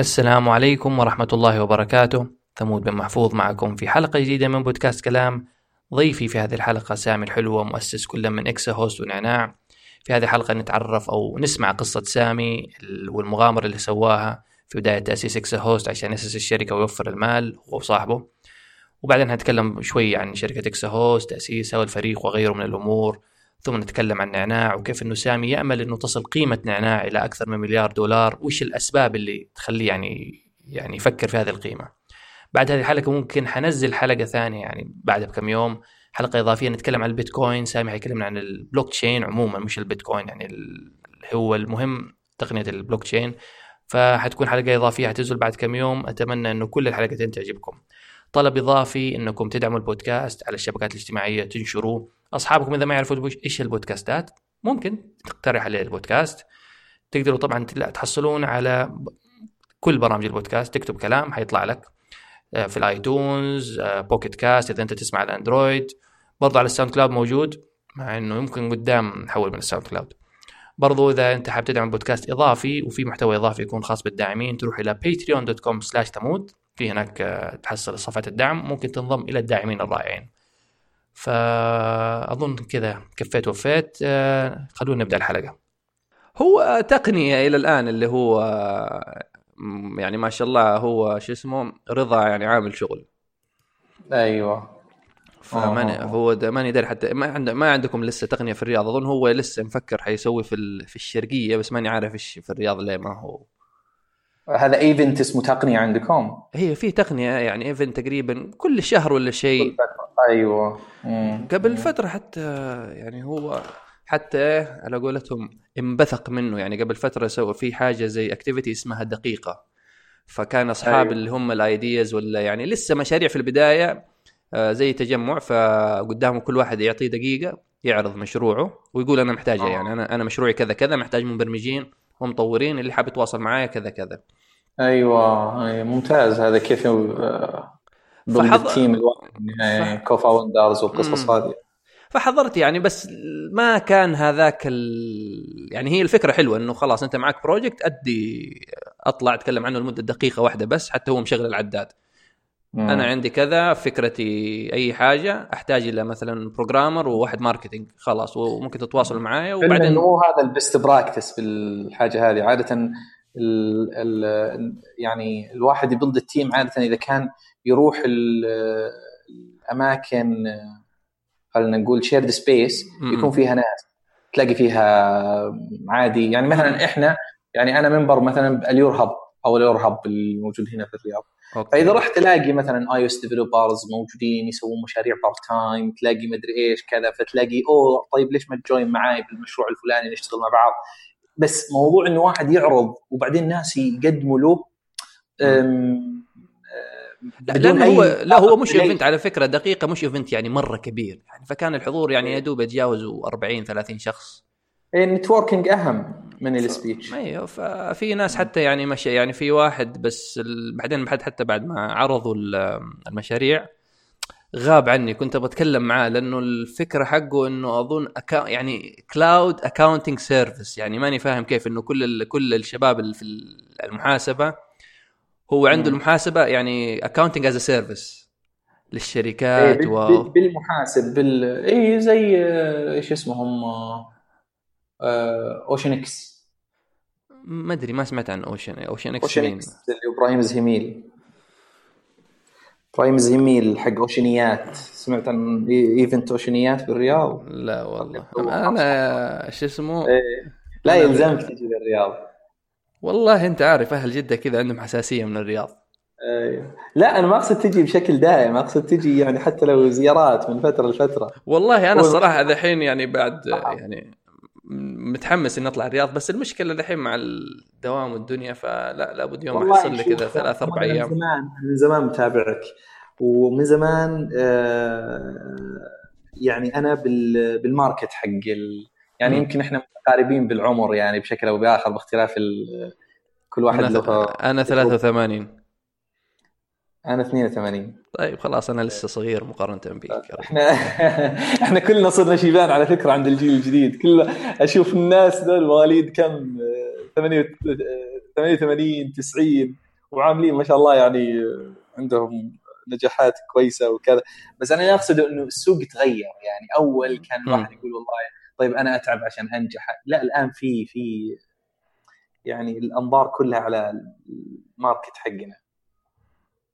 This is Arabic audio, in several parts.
السلام عليكم ورحمة الله وبركاته. ثمود بن محفوظ معكم في حلقة جديدة من بودكاست كلام. ضيفي في هذه الحلقة سامي الحلوة مؤسس كل من إكسا هوست ونعناع. في هذه الحلقة نتعرف أو نسمع قصة سامي والمغامرة اللي سواها. في بداية تأسيس إكسا هوست عشان يأسس الشركة ويوفر المال هو وصاحبه. وبعدين هنتكلم شوي عن شركة إكسا هوست تأسيسها والفريق وغيره من الأمور. ثم نتكلم عن نعناع وكيف إنه سامي يأمل إنه تصل قيمة نعناع إلى أكثر من مليار دولار وش الأسباب اللي تخليه يعني يعني يفكر في هذه القيمة؟ بعد هذه الحلقة ممكن حنزل حلقة ثانية يعني بعدها بكم يوم حلقة إضافية نتكلم عن البيتكوين سامي حيكلمنا عن البلوك تشين عموما مش البيتكوين يعني هو المهم تقنية البلوك تشين فحتكون حلقة إضافية حتنزل بعد كم يوم أتمنى إنه كل الحلقتين تعجبكم. طلب إضافي إنكم تدعموا البودكاست على الشبكات الاجتماعية تنشروه. أصحابكم إذا ما يعرفوا إيش البودكاستات ممكن تقترح عليه البودكاست. تقدروا طبعا تحصلون على كل برامج البودكاست. تكتب كلام حيطلع لك آه، في ال iTunes Pocket Casts إذا أنت تسمع الاندرويد برضو على ال SoundCloud موجود مع إنه يمكن قدام نحول من ال SoundCloud. برضو إذا أنت حاب تدعم بودكاست إضافي وفي محتوى إضافي يكون خاص بالداعمين تروح إلى patreon.com slash ثمود في هناك آه، تحصل صفحة الدعم. ممكن تنضم إلى الداعمين الرائعين. فأظن كذا. كفيت وفيت. آه، خلونا نبدأ الحلقة. هو تقنية إلى الآن اللي هو يعني ما شاء الله هو شو اسمه رضا يعني عامل شغل. أيوه. فماني هو ماني داري حتى ما عند ما عندكم لسه تقنية في الرياض. أظن هو لسه مفكر حيسوي في في الشرقية بس ماني عارف إيش في الرياض ليه ما هو. هذا event اسمه تقنية عندكم؟ هي في تقنية يعني event تقريبا كل شهر ولا شيء. أيوه مم. قبل فترة حتى يعني هو حتى على قولتهم انبثق منه يعني قبل فترة سوى في حاجة زي activity اسمها دقيقة فكان أصحاب أيوة. اللي هم ال ideas ولا يعني لسه مشاريع في البداية آه، زي تجمع فقدامه كل واحد يعطيه دقيقة يعرض مشروعه ويقول أنا محتاجه آه. يعني أنا أنا مشروعي كذا كذا محتاج مبرمجين ومطورين اللي حاب يتواصل معايا كذا كذا أيوه ممتاز هذا كيف آه، ضمن فحض... ال team الواحد يعني co-founders والقصص هذه. فحضرت يعني بس ما كان هذاك ال... يعني هي الفكرة حلوة إنه خلاص أنت معك project أدي أطلع أتكلم عنه لمدة دقيقة واحدة بس حتى هو مشغل العداد. مم. أنا عندي كذا فكرتي أي حاجة أحتاج إلى مثلا programmer وواحد marketing خلاص وممكن تتواصل معايا وبعدين هو هذا ال best practice بالحاجة هذه. عادة ال ال يعني الواحد ي build ال team عادة إذا كان يروح الأماكن خلينا نقول shared space يكون فيها ناس تلاقي فيها عادي. يعني مثلا إحنا يعني أنا member مثلا اليور هاب أو اليور هاب الموجود هنا في الرياض. okay. فإذا رحت تلاقي مثلا iOS developers موجودين يسوون مشاريع part time تلاقي مدري إيش كذا فتلاقي أوه طيب ليش ما تجوين معاي بالمشروع الفلاني نشتغل مع بعض؟ بس موضوع إنه واحد يعرض وبعدين ناس يقدموا له لا هو لا هو مش event على فكرة دقيقة مش event يعني مرة كبير. يعني فكان الحضور يعني يا دوب يتجاوزوا 40 30 شخص. ال networking أهم من ال speech أيوه ففي ناس حتى يعني مش يعني في واحد بس بعدين بعد حتى بعد ما عرضوا المشاريع غاب عني. كنت بتكلم معاه لأنه الفكرة حقه إنه أظن أكا يعني cloud accounting service يعني ماني فاهم كيف إنه كل كل الشباب في المحاسبة هو عنده المحاسبة يعني اكاونتنج از سيرفيس للشركات إيه و... بالمحاسب بال اي زي إيش اسمهم اوشن إكس ما أدري ما سمعت عن اوشن اوشن إكس اوشن إكس اللي إبراهيم زهيميل إبراهيم زهيميل حق أوشنيات. سمعت عن ايفنت أوشنيات بالرياض؟ لا والله. أنا شو اسمه؟ إيه. لا يلزمك تجي للرياض والله أنت عارف أهل جدة كذا عندهم حساسية من الرياض. أيوه. لا أنا ما أقصد تجي بشكل دائم أقصد تجي يعني حتى لو زيارات من فترة لفترة. والله أنا الصراحه الحين يعني بعد يعني متحمس إني أطلع الرياض بس المشكلة الحين مع الدوام والدنيا فلا لابد يوم احصل لي كذا ثلاث أربع أيام من زمان من زمان متابعك. ومن زمان آه يعني أنا بالماركت حق يعني م. يمكن إحنا متقاربين بالعمر يعني بشكل أو بآخر باختلاف كل واحد أنا له أنا 83 أنا 82 طيب خلاص أنا لسه صغير مقارنة بك إحنا إحنا كلنا صرنا شيبان على فكرة عند الجيل الجديد. كل أشوف الناس ذول مواليد كم؟ 88 90 وعاملين ما شاء الله يعني عندهم نجاحات كويسة وكذا. بس أنا أقصد إنه السوق تغير. يعني أول كان الواحد يقول والله طيب أنا أتعب عشان أنجح. لا الآن في في يعني الأنظار كلها على ال market حقنا.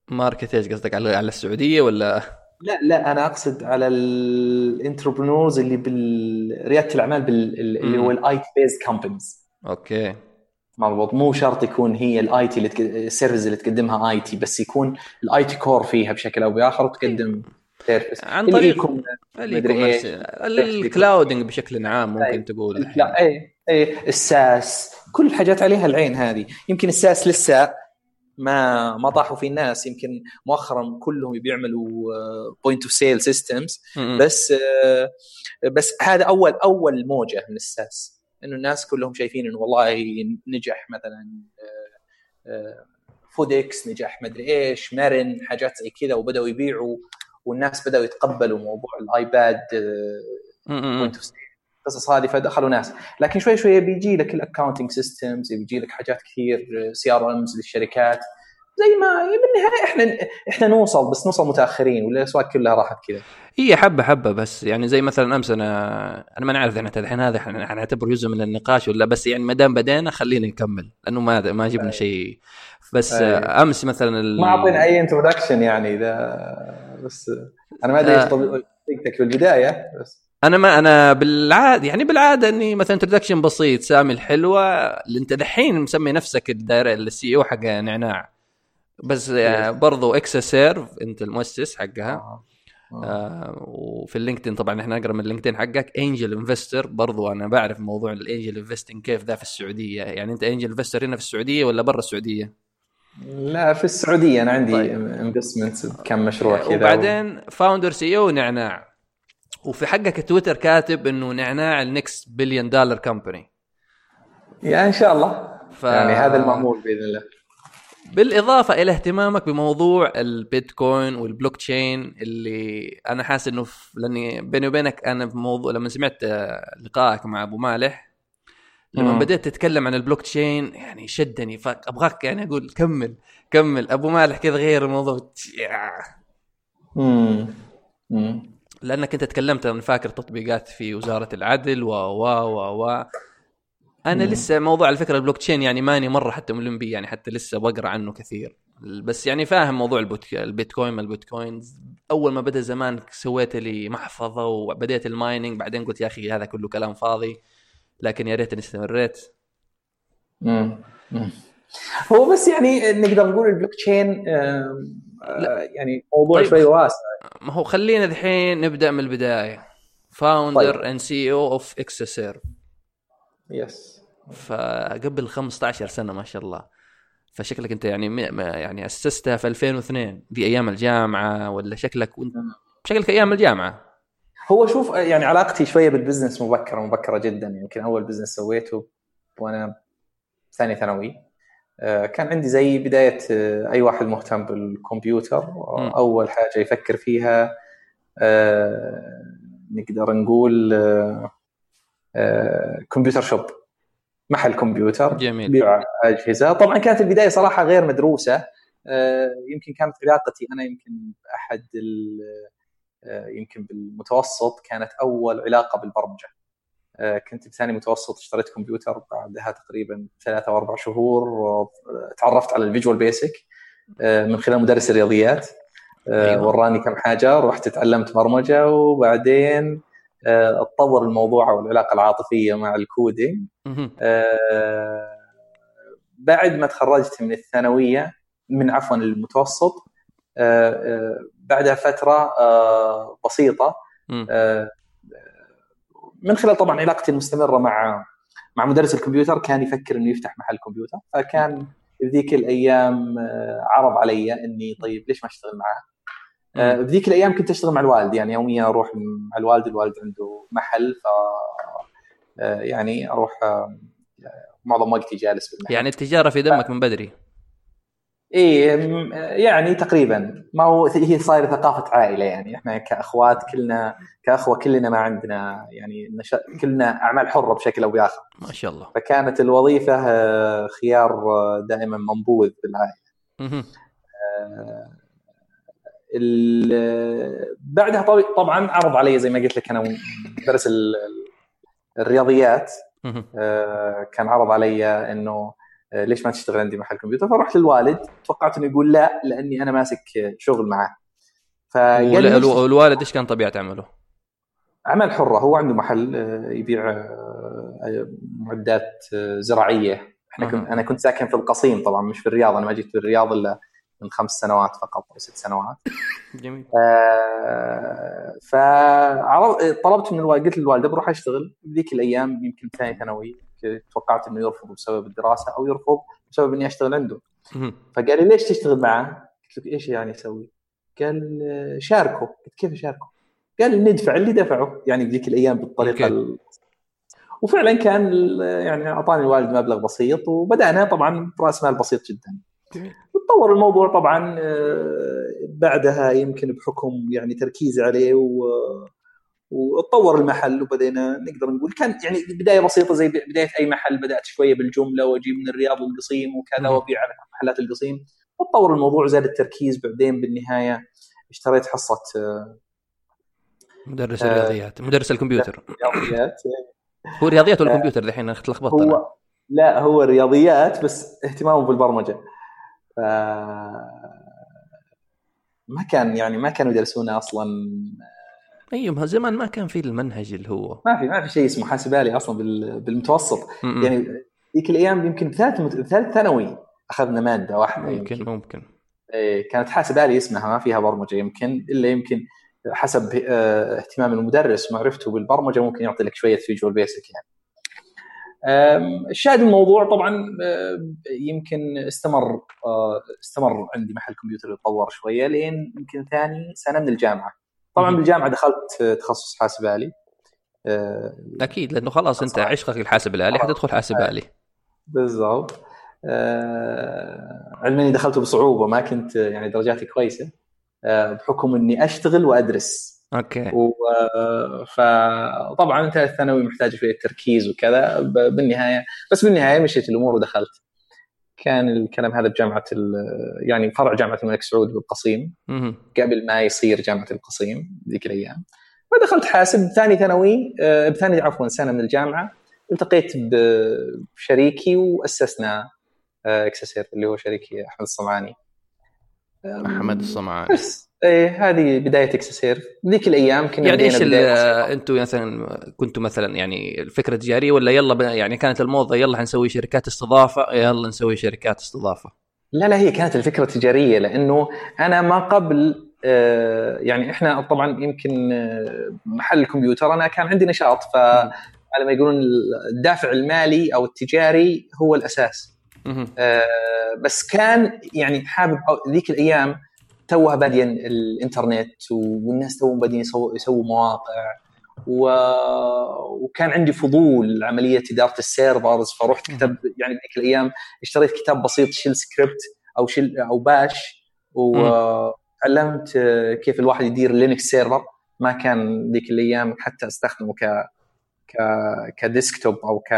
market إيش قصدك؟ على على السعودية ولا؟ لا لا أنا أقصد على ال entrepreneurs اللي بالرياده الأعمال بال... اللي هو ال IT based companies okay مضبوط مو شرط يكون هي ال IT اللي تك... ال service اللي تقدمها IT بس يكون ال IT core فيها بشكل أو بآخر وتقدم عن طريق ال clouding بشكل عام ممكن أي. تقول لا اي اي ال SaaS. كل الحاجات عليها العين هذه. يمكن ال SaaS لسه ما ما طاحوا فيه الناس. يمكن مؤخرا كلهم بيعملوا point of sale systems بس آه، بس هذا أول أول موجة من ال SaaS. إنه الناس كلهم شايفين إنه والله نجح مثلا Foodics آه، نجح مدري إيش مرن حاجات زي كذا وبدأوا يبيعوا. والناس بدأوا يتقبلوا موضوع ال iPad point of sale القصص هذه فدخلوا ناس. لكن شوي شوي بيجي لك ال accounting systems بيجي لك حاجات كثير CRMs للشركات. زي ما بالنهاية إحنا إحنا نوصل بس نوصل متأخرين والاسواق كلها راحت كذا. هي حبة حبة بس يعني زي مثلا أمس أنا أنا ما نعرف إحنا الحين هذا إحنا نعتبر جزء من النقاش ولا بس يعني ما دام بدينا خلينا نكمل لأنه ما ما جبنا شيء. بس أي. أمس مثلا ال... ما أعطينا أي introduction يعني إذا بس أنا ما أدري إيش طريقتك في البداية بس. أنا ما أنا بالعاده يعني بالعادة إني مثلا introduction بسيط سامي الحلوة اللي أنت دحين مسمي نفسك الدايره ال CEO حق نعناع. بس آه، برضو اكسا سيرف أنت المؤسس حقها. آه. آه. آه وفي ال LinkedIn طبعا إحنا نقرا من ال LinkedIn حقك angel investor برضو أنا بعرف موضوع ال angel investing كيف ذا في السعودية. يعني أنت angel investor هنا في السعودية ولا برا السعودية؟ لا في السعودية أنا عندي طيب. investment كم مشروع كذا وبعدين founder CEO نعناع. وفي حقك تويتر كاتب إنه نعناع ال next billion dollar company يا إن شاء الله. ف... يعني هذا المأمول بإذن الله. بالإضافة إلى اهتمامك بموضوع البيتكوين والبلوك تشين اللي أنا حاسس إنه لأني بيني وبينك أنا في موضوع لما سمعت لقائك مع أبو مالح لما بديت تتكلم عن البلوك تشين يعني شدني. فابغاك يعني أقول كمل كمل. أبو مالح كذا غير الموضوع. لأنك انت تكلمت أنا فاكر تطبيقات في وزارة العدل و و و و. أنا لسه موضوع على فكرة البلوك تشين يعني ماني مرة حتى ملم به يعني حتى لسه بقرأ عنه كثير. بس يعني فاهم موضوع البيتكوين ما البيتكوينز. أول ما بدأ زمان سويت لي محفظة وبديت ال mining بعدين قلت يا أخي هذا كله كلام فاضي. لكن يا ريتني استمريت هو بس يعني نقدر نقول البلوك تشين يعني موضوع طيب. شوي واسع. ما هو خلينا الحين نبدأ من البداية. founder and CEO of إكسا سيرف yes فقبل 15 سنة ما شاء الله. فشكلك أنت يعني يعني أسستها في 2002 دي أيام الجامعة ولا شكلك؟ وانت شكلك أيام الجامعة. هو شوف يعني علاقتي شوية بال business مبكرة مبكرة جدا. يمكن أول business سويته وأنا ثاني ثانوي. آه، كان عندي زي بداية آه، أي واحد مهتم بالكمبيوتر. أول حاجة يفكر فيها آه، نقدر نقول computer shop. محل كمبيوتر جميل. بيع أجهزة. طبعا كانت البداية صراحة غير مدروسة. يمكن كانت علاقتي أنا يمكن احد يمكن بالمتوسط كانت أول علاقة بالبرمجة. آه، كنت بثاني متوسط اشتريت كمبيوتر بعدها تقريبا ثلاثة أو أربع شهور تعرفت على ال Visual Basic آه، من خلال مدرس الرياضيات. آه، أيوة. وراني كم حاجة رحت تعلمت برمجة وبعدين اتطور الموضوع والعلاقه العاطفية مع ال coding. بعد ما تخرجت من الثانوية من عفوا المتوسط بعدها فترة بسيطة من خلال طبعا علاقتي المستمرة مع مع مدرس الكمبيوتر كان يفكر إنه يفتح محل كمبيوتر فكان في ذيك الأيام آه، عرض علي إني طيب ليش ما أشتغل معاه؟ في ذيك الأيام كنت أشتغل مع الوالد يعني يوميا أروح مع الوالد الوالد عنده محل ف آه، يعني أروح آه، معظم وقتي جالس بالمحل يعني التجارة في دمك من بدري. إيه يعني تقريبا. ما هو هي صايرة ثقافة عائلة يعني. إحنا كأخوات كلنا كأخوة كلنا ما عندنا يعني نش... كلنا أعمال حرة بشكل أو بآخر. ما شاء الله. فكانت الوظيفة آه، خيار آه، دائما منبوذ بالعائلة. بعدها طبعا عرض علي زي ما قلت لك أنا مدرس الرياضيات. آه، كان عرض علي إنه آه، ليش ما تشتغل عندي محل كمبيوتر؟ فرحت للوالد توقعت إنه يقول لا لأني أنا ماسك شغل معاه. فقال الوالد إيش؟ كان طبيعة عمله؟ عمل حرة هو عنده محل آه، يبيع معدات زراعية. إحنا كنت أنا كنت ساكن في القصيم طبعا مش في الرياض أنا ما جيت في الرياض إلا من خمس سنوات فقط أو ست سنوات. جميل. آه فعرض طلبت من الوالد قلت للوالده بروح أشتغل. ذيك الأيام يمكن ثاني ثانوي توقعت إنه يرفض بسبب الدراسة أو يرفض بسبب إني أشتغل عنده. فقال لي ليش تشتغل معاه؟ قلت له إيش يعني أسوي؟ قال شاركه. قلت كيف أشاركه؟ قال ندفع اللي دفعه. يعني بذيك الأيام بالطريقة ال... وفعلا كان يعني أعطاني الوالد مبلغ بسيط وبدأنا طبعا براس مال بسيط جدا. تطور الموضوع طبعا آه، بعدها يمكن بحكم يعني تركيزي عليه و وتطور المحل وبدينا نقدر نقول كان يعني بداية بسيطة زي بداية أي محل بدأت شوية بالجملة وأجيب من الرياض للقصيم وكذا وأبيع على محلات القصيم. وتطور الموضوع زاد التركيز بعدين بالنهاية اشتريت حصة آه، مدرس الرياضيات آه مدرس الكمبيوتر. رياضيات. هو رياضيات ولا كمبيوتر الحين أنا تلخبطت هو لا هو الرياضيات بس اهتمامه بالبرمجه ف ما كان يعني ما كانوا يدرسونا أصلا أيوه زمان ما كان في المنهج اللي هو. ما في ما في شيء اسمه حاسب الي أصلا بالمتوسط. م-م. يعني ذيك الأيام يمكن ثالث ثالث ثانوي أخذنا مادة واحدة ممكن يمكن, ممكن. إيه كانت حاسب الي اسمها ما فيها برمجة يمكن إلا يمكن حسب آه اهتمام المدرس ومعرفته بالبرمجة ممكن يعطي لك شوية فيجوال بيسك يعني. الشاهد الموضوع طبعا يمكن استمر آه، استمر عندي محل كمبيوتر يتطور شوية لين يمكن ثاني سنة من الجامعة. طبعا بالجامعة دخلت تخصص حاسب آلي. آه، أكيد لأنه خلاص أنت عشقك الحاسب الآلي حتدخل حاسب آلي. بالضبط. آه، علما إني دخلته بصعوبة ما كنت يعني درجاتي كويسة بحكم إني أشتغل وأدرس. أوكي. و... فطبعا أنت الثانوي محتاج شوية تركيز وكذا بالنهاية بس بالنهاية مشيت الأمور ودخلت. كان الكلام هذا بجامعة ال... يعني فرع جامعة الملك سعود بالقصيم. قبل ما يصير جامعة القصيم ذيك الأيام. فدخلت حاسب ثاني ثانوي آه، بثاني عفوا سنة من الجامعة. التقيت بشريكي وأسسنا اكسسير اللي هو شريكي أحمد الصمعاني. أحمد الصمعاني. بس. إيه هذه بداية إكسسير. ذيك الأيام كنا يعني إيش أنتم مثلا كنتوا مثلا يعني الفكرة تجارية ولا يلا يعني كانت الموضة يلا حنسوي شركات استضافة يلا نسوي شركات استضافة؟ لا لا هي كانت الفكرة تجارية لأنه أنا ما قبل آه، يعني إحنا طبعا يمكن آه، محل الكمبيوتر أنا كان عندي نشاط ف على ما يقولون الدافع المالي أو التجاري هو الأساس. آه، بس كان يعني حابب ذيك الأيام توها بادين الإنترنت والناس توهم بادين يسووا يسووا مواقع و... وكان عندي فضول عملية إدارة ال servers فرحت كتب يعني ذيك الأيام اشتريت كتاب بسيط shell script أو shell أو Bash وتعلمت كيف الواحد يدير Linux server. ما كان ذيك الأيام حتى أستخدمه ك ك ك desktop أو ك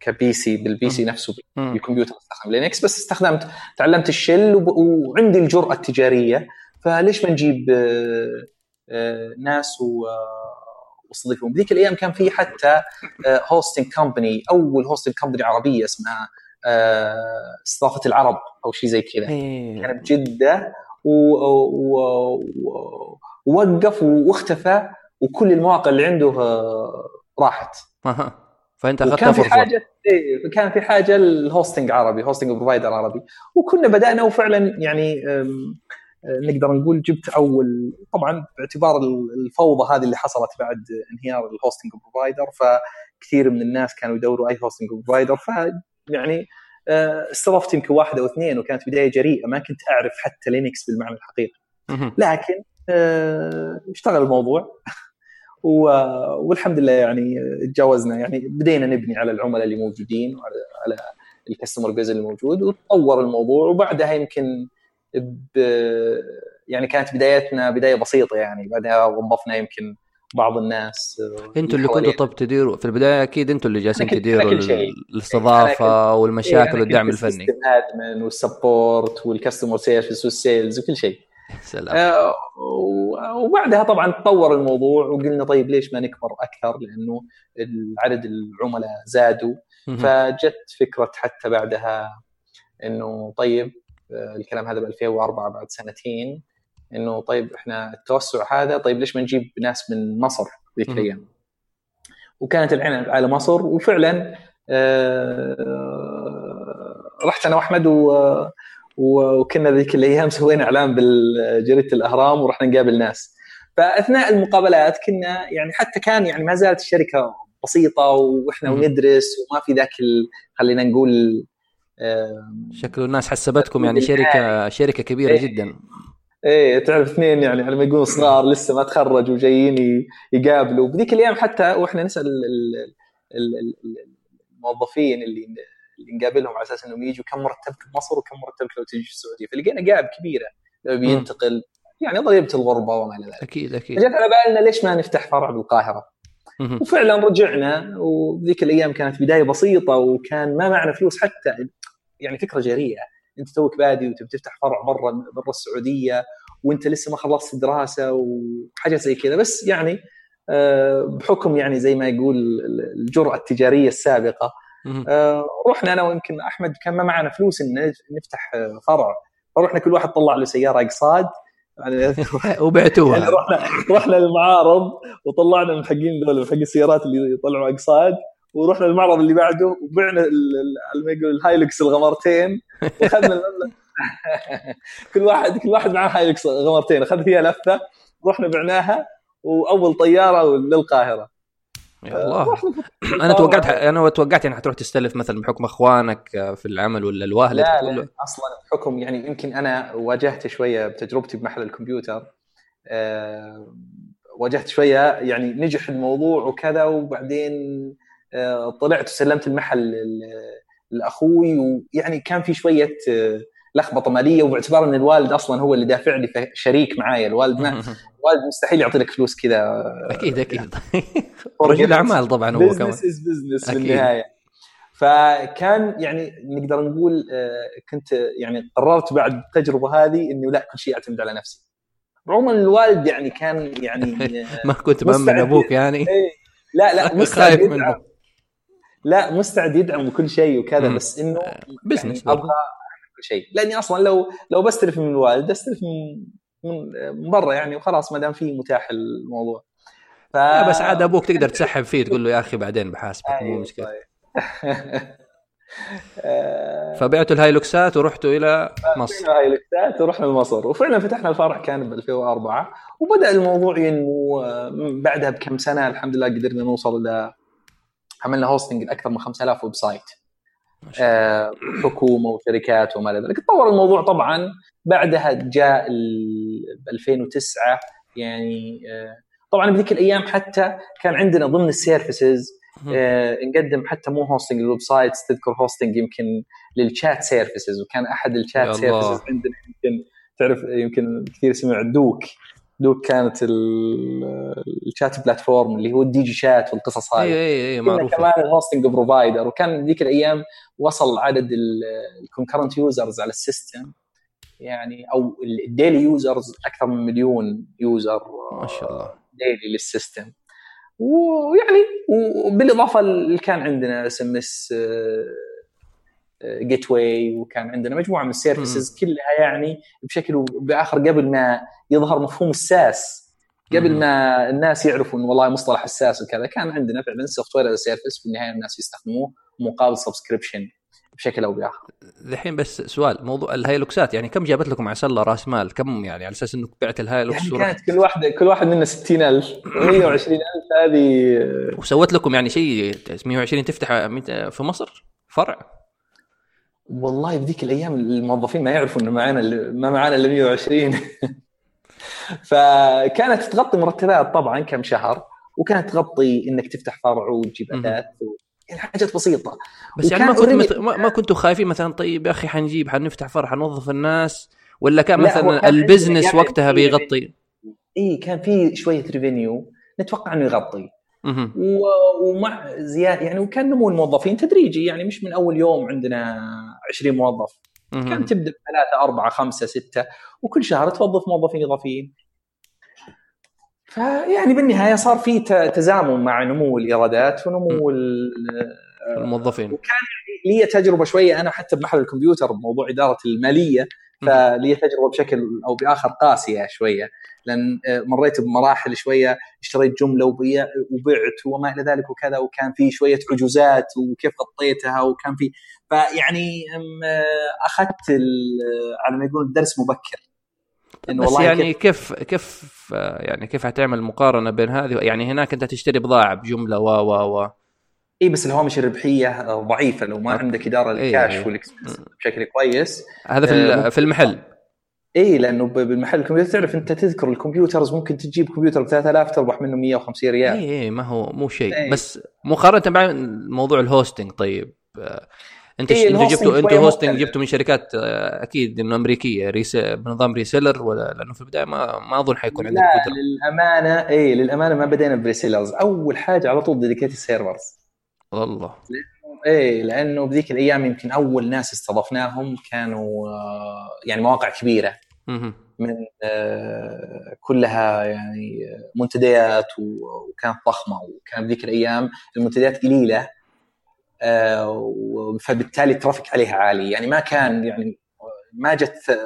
ك PC بال PC نفسه بالكمبيوتر استخدم Linux. بس استخدمت تعلمت ال shell وعندي الجرأة التجارية. فليش ما نجيب آه، آه، ناس واستضيفهم بذيك الأيام كان في حتى hosting company أول hosting company عربية اسمها استضافة العرب أو شيء زي كذا. إيه. كانت بجده ووقف واختفى وكل المواقع اللي عنده آه، راحت. فأنت اخذتها في حاجة إيه كان في حاجة ال hosting عربي hosting provider عربي. وكنا بدأنا وفعلا يعني نقدر نقول جبت أول طبعا باعتبار الفوضى هذه اللي حصلت بعد انهيار ال hosting provider فكثير من الناس كانوا يدوروا أي hosting provider ف يعني آه، استضفت يمكن واحد أو اثنين وكانت بداية جريئة ما كنت أعرف حتى Linux بالمعنى الحقيقي. لكن آه، اشتغل الموضوع. والحمد لله يعني تجاوزنا. يعني بدينا نبني على العملاء اللي موجودين وعلى على ال customer base اللي موجود وتطور الموضوع. وبعدها يمكن ب يعني كانت بدايتنا بداية بسيطة يعني. بعدها وظفنا يمكن بعض الناس أنتوا اللي كنتوا طب تديروا في البداية أكيد أنتوا اللي جالسين تديروا الاستضافة والمشاكل والدعم الفني. الادمن والسبورت والكاستمر سيرفيس والسيلز وكل شيء. سلام. آه وبعدها طبعا تطور الموضوع وقلنا طيب ليش ما نكبر أكثر؟ لأنه عدد العملاء زادوا. فجت فكرة حتى بعدها إنه طيب آه، الكلام هذا ب 2004 بعد سنتين إنه طيب إحنا التوسع هذا طيب ليش ما نجيب ناس من مصر ذيك الأيام؟ وكانت العين على مصر وفعلا آه رحت أنا وأحمد و وكنا ذيك الأيام سوينا إعلان بجريده الأهرام ورحنا نقابل ناس. فأثناء المقابلات كنا يعني حتى كان يعني ما زالت الشركة بسيطة وإحنا وندرس وما في ذاك خلينا نقول شكل الناس حسبتكم يعني شركة شركة كبيرة إيه. جدا. إيه تعرف اثنين يعني على ما يقولون صغار لسه ما تخرجوا وجايين يقابلوا. بذيك الأيام حتى وإحنا نسأل الموظفين اللي اللي نقابلهم على أساس إنهم يجوا كم مرتبك بمصر وكم مرتبك لو تجي في السعودية؟ فلقينا قاعب كبيرة. لو بينتقل يعني ضريبة الغربة وما إلى ذلك. أكيد أكيد. جت على بالنا ليش ما نفتح فرع بالقاهرة؟ وفعلا رجعنا وذيك الأيام كانت بداية بسيطة وكان ما معنا فلوس حتى. يعني فكرة جريئة. أنت توك بادي وتبي تفتح فرع برا برا السعودية وأنت لسه ما خلصت دراسة وحاجة زي كذا. بس يعني آه، بحكم يعني زي ما يقول الجرأة التجارية السابقة آه، رحنا أنا ويمكن أحمد كان ما معنا فلوس إن نفتح فرع. فرحنا كل واحد طلع له سيارة أقساط. يعني وبعتوها. يعني رحنا رحنا للمعارض وطلعنا من حقين ذول حق السيارات اللي يطلعوا أقساط. ورحنا المعرض اللي بعده وبعنا ما يقول الهايلكس الغمارتين. وأخذنا كل واحد كل واحد معاه هايلكس غمارتين. أخذ فيها لفة. رحنا بعناها. وأول طيارة للقاهرة. يا الله. أنا توقعت أنا توقعت يعني حتروح تستلف مثلا بحكم أخوانك في العمل ولا الواهله لا, لا أصلا بحكم يعني يمكن أنا واجهت شوية بتجربتي بمحل الكمبيوتر. أه واجهت شوية يعني نجح الموضوع وكذا وبعدين أه طلعت وسلمت المحل لأخوي ويعني كان في شوية أه لخبطة مالية وباعتبار إن الوالد أصلا هو اللي دافع لي شريك معايا. الوالد ما الوالد مستحيل يعطي لك فلوس كذا. أكيد أكيد. رجل أعمال طبعا هو كمان. business business في النهايه فكان يعني نقدر نقول آه، كنت يعني قررت بعد التجربة هذه إنه لا كل شيء اعتمد على نفسي. رغم ان الوالد يعني كان يعني ما كنت مأمن أبوك يعني. إيه، لا لا مستعد يدعم. لا مستعد يدعم كل شيء وكذا بس إنه business يعني أبغى شيء. لأني أصلا لو لو بستلف من الوالد أستلف من من برا يعني وخلاص ما دام في متاح الموضوع. ف... لا بس عاد أبوك تقدر تسحب فيه تقول له يا أخي بعدين بحاسبك مو أيوة، مشكلة. طيب. فبعتوا الهايلوكسات ورحتوا إلى مصر. الهايلوكسات ورحنا لمصر وفعلا فتحنا الفرع كان ب 2004 وبدأ الموضوع ينمو بعدها بكم سنة الحمد لله قدرنا نوصل إلى عملنا hosting لأكثر من 5000 website آه، حكومة وشركات وما إلى ذلك. تطور الموضوع طبعا بعدها جاء 2009 يعني آه، طبعا بذيك الأيام حتى كان عندنا ضمن ال services آه نقدم حتى مو hosting لل websites تذكر hosting يمكن لل chat services وكان أحد ال chat services عندنا يمكن تعرف يمكن كثير سمع دوك دوك كانت ال chat platform اللي هو ال DJ chat والقصص هذه اي اي اي معروفة. كمان ال hosting provider وكان ذيك الأيام وصل عدد ال concurrent users على ال system. يعني أو ال daily users أكثر من مليون user ما شاء الله. daily لل system. ويعني وبالإضافة اللي كان عندنا SMS gateway وكان عندنا مجموعة من ال services كلها يعني بشكل بآخر قبل ما يظهر مفهوم ال SaaS قبل ما الناس يعرفوا انه والله مصطلح ال SaaS وكذا كان عندنا فعلا software service في النهاية الناس يستخدموه مقابل subscription بشكل أو بآخر. الحين بس سؤال موضوع الهايلوكسات يعني كم جابت لكم عسى الله راس مال؟ كم يعني على أساس إنك بعت الهايلوكس يعني كانت كل واحد كل واحد منا 60000 120000 هذه وسوت لكم يعني شيء 120 تفتح في مصر فرع؟ والله بذيك الأيام الموظفين ما يعرفوا إنه معانا ما معانا الا 120 فكانت تغطي مرتبات طبعا كم شهر وكانت تغطي إنك تفتح فرع وتجيب اثاث يعني حاجات بسيطة. بس يعني ما كنت مت... ما كنتوا خايفين مثلا طيب يا أخي حنجيب حنفتح فرع حنوظف الناس؟ ولا كان مثلا البزنس وقتها بيغطي؟ اي كان في شوية ريفينيو نتوقع إنه يغطي. ومع زياده يعني وكان نمو الموظفين تدريجي يعني مش من أول يوم عندنا 20 موظف. كان تبدأ بثلاثة أربعة خمسة ستة وكل شهر توظف موظفين إضافيين. فيعني بالنهاية صار في تزامن مع نمو الإيرادات ونمو الموظفين. وكان لي تجربة شوية أنا حتى بمحل الكمبيوتر بموضوع إدارة المالية فلي تجربة بشكل أو بآخر قاسية شوية لأن آه، مريت بمراحل شوية اشتريت جملة وبعت وما إلى ذلك وكذا وكان في شوية عجوزات وكيف غطيتها وكان في فيعني آه، أخذت على ما يقول الدرس مبكر. إنه بس يعني كيف كيف يعني كيف حتعمل مقارنة بين هذه؟ يعني هناك أنت تشتري بضاعة بجملة و و و. اي بس الهوامش الربحيه ضعيفة. لو ما عندك إدارة للكاش إيه. وال expense بشكل كويس هذا في آه في المحل. اي لأنه بالمحل الكمبيوتر تعرف أنت تذكر الكمبيوترز ممكن تجيب كمبيوتر ب 3000 تربح منه 150 ريال. اي اي ما هو مو شيء. إيه. بس مقارنة مع موضوع ال hosting طيب آه، أنت إيه أنتوا جبتوا أنتوا hosting جبتوا من شركات آه، أكيد إنه أمريكية rese بنظام reseller ولا لأنه في البداية ما ما أظن حيكون عندك لا قدرة. للأمانة اي للأمانة ما بدينا ب resellers. أول حاجة على طول dedicated servers والله. إيه لأنه بذيك الأيام يمكن أول ناس استضفناهم كانوا آه، يعني مواقع كبيرة. من آه، كلها يعني منتديات وكانت ضخمة وكان بذيك الأيام المنتديات قليلة آه، فبالتالي ال traffic عليها عالي. يعني ما كان يعني ما جت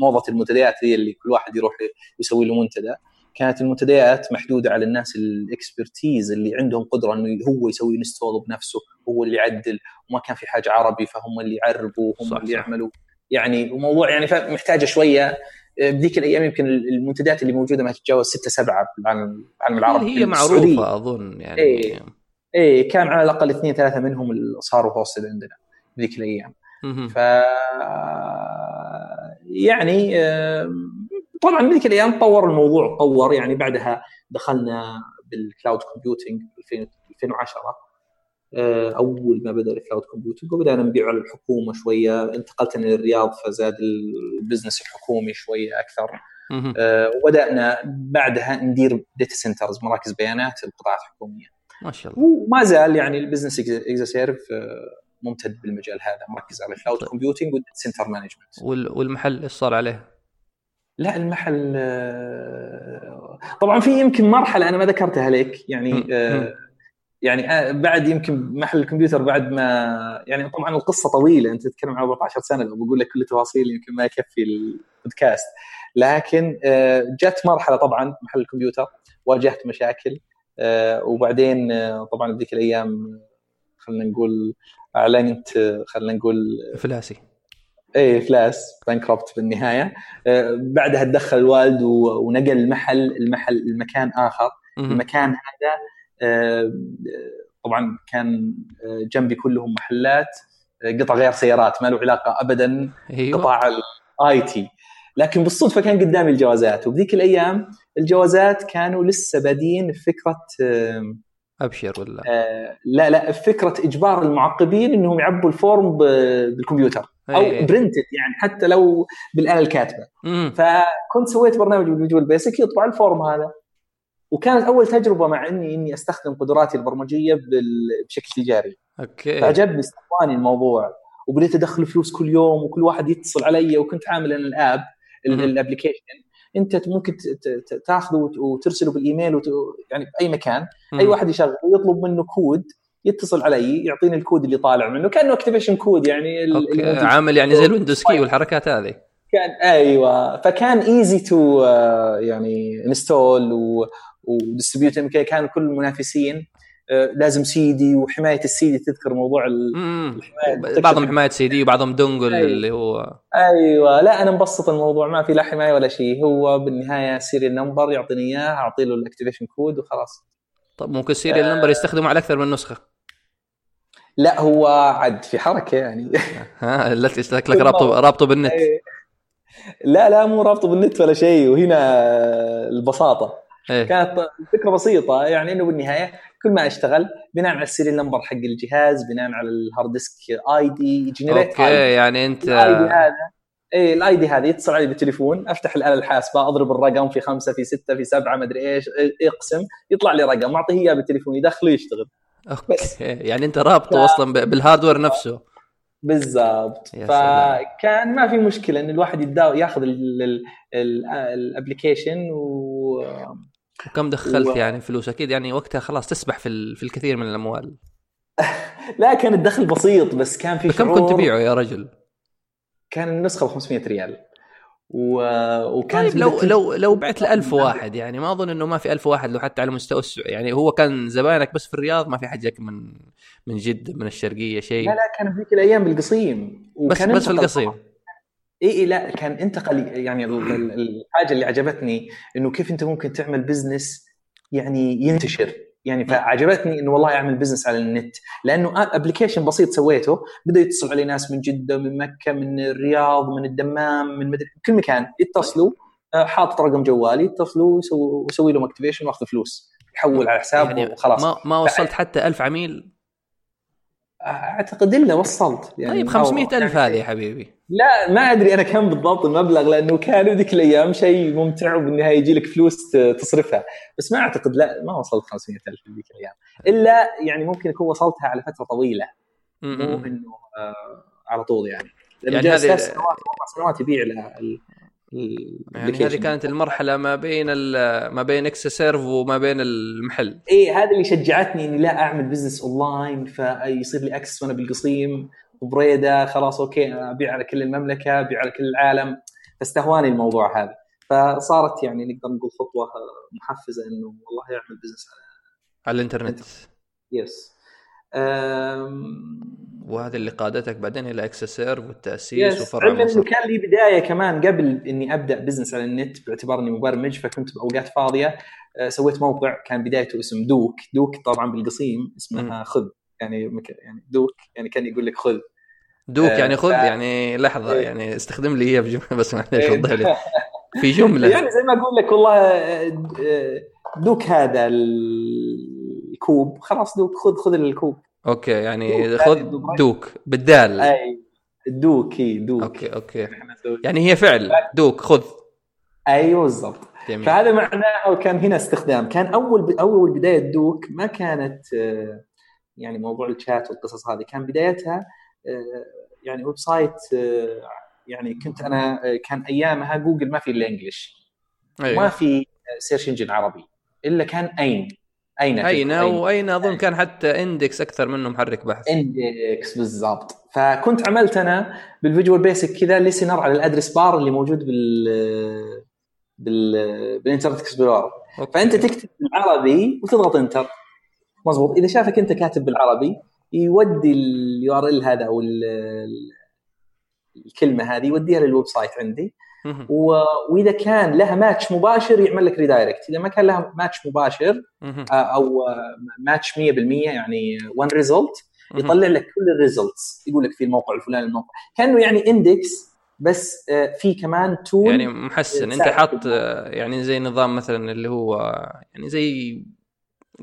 موضة المنتديات هي اللي كل واحد يروح يسوي له منتدى. كانت المنتديات محدودة على الناس ال expertise اللي عندهم قدرة إنه هو يسوي install بنفسه هو اللي يعدل وما كان في حاجة عربي فهم اللي يعربوا هم اللي يعملوا. يعني وموضوع يعني محتاجة شوية. بذيك الأيام يمكن المنتديات اللي موجودة ما تتجاوز ستة سبعة بالعالم العربي هي معروفة أظن يعني. إيه, إيه كان على الأقل اثنين ثلاثة منهم اللي صاروا هوستد عندنا بذيك الأيام. ف يعني طبعا بذيك الأيام تطور الموضوع تطور يعني بعدها دخلنا بال cloud computing 2010 آه، أول ما بدأ ال cloud computing وبدأنا نبيع على الحكومة شوية. انتقلت أنا للرياض فزاد ال business الحكومي شوية أكثر. آه، وبدأنا بعدها ندير data centers مراكز بيانات للقطاعات الحكومية. ما شاء الله. وما زال يعني ال business اكزا سيرف ممتد بالمجال هذا مركز على ال cloud computing وال data center management والمحل إيش صار عليه؟ لا المحل طبعا في يمكن مرحلة أنا ما ذكرتها لك يعني آه يعني آه، بعد يمكن محل الكمبيوتر بعد ما يعني طبعا القصة طويلة أنت تتكلم عن 14 سنة لو بقول لك كل التفاصيل يمكن ما يكفي البودكاست. لكن آه، جت مرحلة طبعا محل الكمبيوتر واجهت مشاكل وبعدين طبعا بذيك الأيام خلينا نقول أعلنت خلينا نقول افلاسي إيه إفلاس bankrupt في النهايه آه بعدها تدخل الوالد ونقل المحل المحل المكان آخر. المكان هذا آه طبعا كان آه، جنبي كلهم محلات قطع غيار سيارات ما له علاقة ابدا أيوة. قطاع ال IT. لكن بالصدفة كان قدامي الجوازات. وبذيك الأيام الجوازات كانوا لسه بادين فكرة أبشر ولا لا لا فكرة إجبار المعقبين إنهم يعبوا ال form بالكمبيوتر. أو printed يعني حتى لو بالآلة الكاتبة. فكنت سويت برنامج بال Visual Basic يطبع ال form هذا. وكانت أول تجربة مع إني إني أستخدم قدراتي البرمجية بشكل تجاري. أوكي. فعجبني استهواني الموضوع وبديت أدخل فلوس كل يوم وكل واحد يتصل علي وكنت عامل أنا ال app ال application أنت ممكن تاخذه وترسله بالإيميل وت... يعني بأي مكان. أي واحد يشغل يطلب منه كود يتصل علي يعطيني الكود اللي طالع منه كأنه activation code يعني أوكي. عامل يعني زي الويندوز key والحركات هذه. كان أيوه. فكان easy to يعني install و distribute كان كل المنافسين آه، لازم سي دي وحماية السي دي تذكر موضوع الحماية بعضهم حماية سي دي وبعضهم dongle أيوة. اللي هو أيوه. لا أنا مبسط الموضوع ما في لا حماية ولا شيء. هو بالنهاية serial number يعطيني إياه أعطي له ال activation code وخلاص. طب ممكن ال serial آه. number يستخدمه على أكثر من نسخة. لا هو عد في حركة يعني. ها التي شكلك رابطه رابطه بالنت. إيه. لا لا مو رابطه بالنت ولا شيء وهنا البساطة. إيه؟ كانت الفكرة بسيطة يعني إنه بالنهاية كل ما أشتغل بناء على ال serial number حق الجهاز بناء على ال hard disk ID generate okay يعني أنت هذا اي ال ID هذه يتصل علي بالتليفون أفتح الآلة الحاسبة أضرب الرقم في خمسة في ستة في سبعة ما أدري إيش اقسم يطلع لي رقم أعطيه إياه بالتليفون يدخله يشتغل. okay يعني أنت رابطه ف... أصلا بال hardware نفسه. بالضبط. فكان ما في مشكلة إن الواحد يداو ياخذ ال application و وكم دخلت و... يعني فلوس؟ أكيد يعني وقتها خلاص تسبح في في الكثير من الأموال. لا كان الدخل بسيط بس كان في كم كنت تبيعه يا رجل؟ كان النسخة ب 500 ريال. و... وكان طيب لو لو لو بعت ل 1000 واحد يعني ما أظن إنه ما في 1000 واحد لو حتى على مستوى يعني هو كان زباينك بس في الرياض ما في حد جاك من من جده من الشرقية شيء. لا لا كان في ذيك الأيام بالقصيم. بس بس في القصيم. إي إي لا كان انتقل يعني الحاجة اللي عجبتني إنه كيف أنت ممكن تعمل business يعني ينتشر. يعني فعجبتني إنه والله أعمل business على النت. لأنه application بسيط سويته بدا يتصل علي ناس من جدة من مكة من الرياض من الدمام من مدري كل مكان. يتصلوا آه، حاطط رقم جوالي يتصلوا ويسوي لهم اكتيفيشن واخذ فلوس. يحول على حساب يعني وخلاص. ما ما وصلت حتى ألف عميل أعتقد الا وصلت يعني طيب 500 ألف هذه يا حبيبي. لا ما أدري أنا كم بالضبط المبلغ لأنه كان ذيك الأيام شيء ممتع وبالنهاية يجي لك فلوس تصرفها. بس ما أعتقد لا ما وصلت 500 ألف ذيك الأيام. إلا يعني ممكن أكون وصلتها على فترة طويلة. مو إنه آه على طول يعني. لأنه يعني هذه سنوات سنوات يبيع يعني هذه كانت المرحلة ما بين ما بين إكسا سيرف وما بين المحل. اي هذا اللي شجعتني إني لا أعمل business online فيصير لي access وأنا بالقصيم وبريدة خلاص أوكي أبيع على كل المملكة أبيع على كل العالم. فاستهواني الموضوع هذا. فصارت يعني نقدر نقول خطوة محفزة إنه والله اعمل business على على الإنترنت. yes وهذا اللي قادتك بعدين إلى إكسا سيرف والتاسيس وفرع انه كان لي بداية كمان قبل إني أبدأ business على النت باعتبار إني مبرمج فكنت بأوقات فاضية آه، سويت موقع كان بدايته اسم دوك. دوك طبعا بالقصيم اسمها خذ. يعني يعني دوك يعني كان يقول لك خذ. دوك يعني خذ؟ آه، ف... يعني لحظة إيه. يعني استخدم لي اياها بجملة بس معليش وضح لي. في جملة. يعني زي ما أقول لك والله آه، دوك هذا الكوب. خلاص دوك خذ خذ الكوب. أوكي يعني خذ دوك بالدال. أي دوك إي دوك. أوكي أوكي. يعني هي فعل. دوك خذ. أيوه بالضبط. فهذا معناه كان هنا استخدام. كان أول أول بداية دوك ما كانت آه، يعني موضوع الشات والقصص هذه. كان بدايتها آه، يعني website آه، يعني كنت أنا كان أيامها جوجل ما في إلا English أيوة. ما في search engine عربي. إلا كان اين أين أين وأين أظن كان حتى index أكثر منه محرك بحث. index بالضبط. فكنت عملت أنا بالفيجوال بيسك كذا listener على ال address bar اللي موجود بال بال بالإنترنت اكسبلورر فأنت تكتب بالعربي وتضغط إنتر. مضبوط. إذا شافك أنت كاتب بالعربي يودي ال URL هذا أو الكلمة هذه يوديها لل website عندي. وإذا كان لها ماتش مباشر يعمل لك redirect إذا ما كان لها ماتش مباشر آه، أو ماتش 100% يعني one result يطلع لك كل ال results يقول لك في الموقع الفلاني الموقع. كأنه يعني index بس آه، في كمان tool يعني محسن. أنت حاط آه، يعني زي نظام مثلا اللي هو يعني زي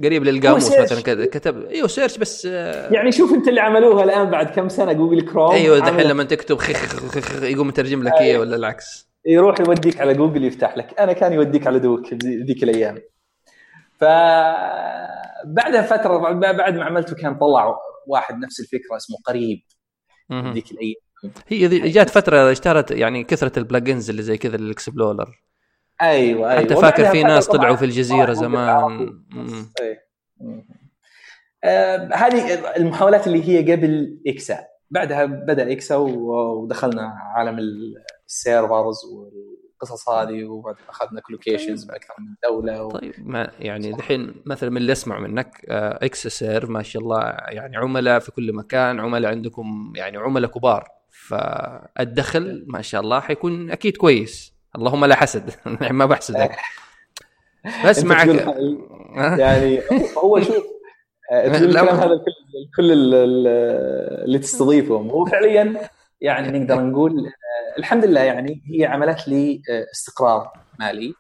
قريب للقاموس مثلا كتب أيوه search بس يعني شوف انت اللي عملوها الآن بعد كم سنة جوجل كروم أيوه دحين لما تكتب خخ يقوم يترجم لك إياه ولا العكس؟ يروح يوديك على جوجل يفتح لك. أنا كان يوديك على دوك ذيك الأيام. ف بعدها فترة بعد ما عملته كان طلع واحد نفس الفكرة اسمه قريب. ذيك الأيام. هي جات فترة اشتهرت يعني كثرة ال plugins اللي زي كذا الاكسبلورر أيوه أيوه. حتى فاكر في ناس طلعوا في الجزيرة زمان. آه هذه المحاولات اللي هي قبل إكسا. بعدها بدأ إكسا ودخلنا عالم ال servers والقصص هذه وبعدين أخذنا colocations طيب. بأكثر من دولة و... طيب ما يعني الحين مثلا من اللي اسمع منك آه، إكسا سيرف ما شاء الله يعني عملاء في كل مكان عملاء عندكم يعني عملاء كبار. فالدخل ما شاء الله حيكون أكيد كويس. اللهم لا حسد. ما بحسدك بس معك. يعني هو شوف آه، الكلام هذا كل اللي تستضيفهم. هو فعليا يعني نقدر نقول آه، الحمد لله يعني هي عملت لي آه، استقرار مالي.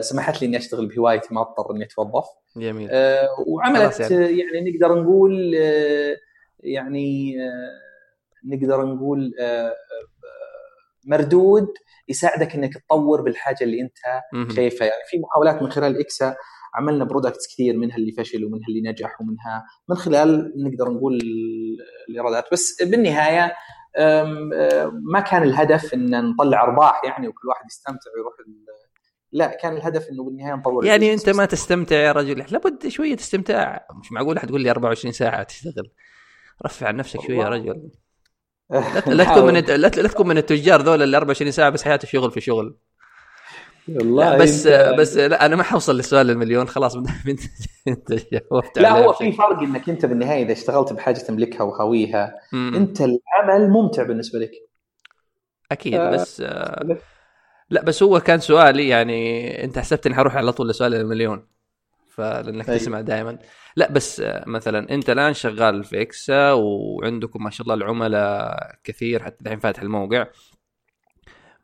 سمحت لي إني أشتغل بهوايتي ما أضطر إني أتوظف. جميل. وعملت يعني. يعني نقدر نقول يعني نقدر نقول مردود يساعدك إنك تطور بالحاجة اللي أنت. شايفها يعني في محاولات من خلال إكسا عملنا برودكتس كثير منها اللي فشل ومنها اللي نجح ومنها من خلال نقدر نقول الإيرادات بس بالنهاية ما كان الهدف إن نطلع أرباح يعني وكل واحد يستمتع ويروح ال- لا كان الهدف إنه بالنهاية نطور يعني. أنت ما تستمتع يا رجل لابد شوية استمتاع مش معقول حتقول لي 24 ساعة تشتغل رفع عن نفسك شوية يا. رجل لا, تكون من الت- لا, تكون من التجار ذول اللي 24 ساعة بس حياته شغل في شغل. والله لا بس أنت- بس لا أنا ما حوصل للسؤال المليون خلاص. انت انت لا هو في فرق إنك أنت بالنهاية إذا اشتغلت بحاجة تملكها وهاويها. أنت العمل ممتع بالنسبة لك. أكيد آه، بس آه، لا بس هو كان سؤالي يعني أنت حسبت إني حروح على طول لسؤال المليون. فلأنك أيوة. تسمع دائما لا بس آه، مثلا أنت الآن شغال في إكسا وعندكم ما شاء الله العملاء كثير حتى الحين فاتح الموقع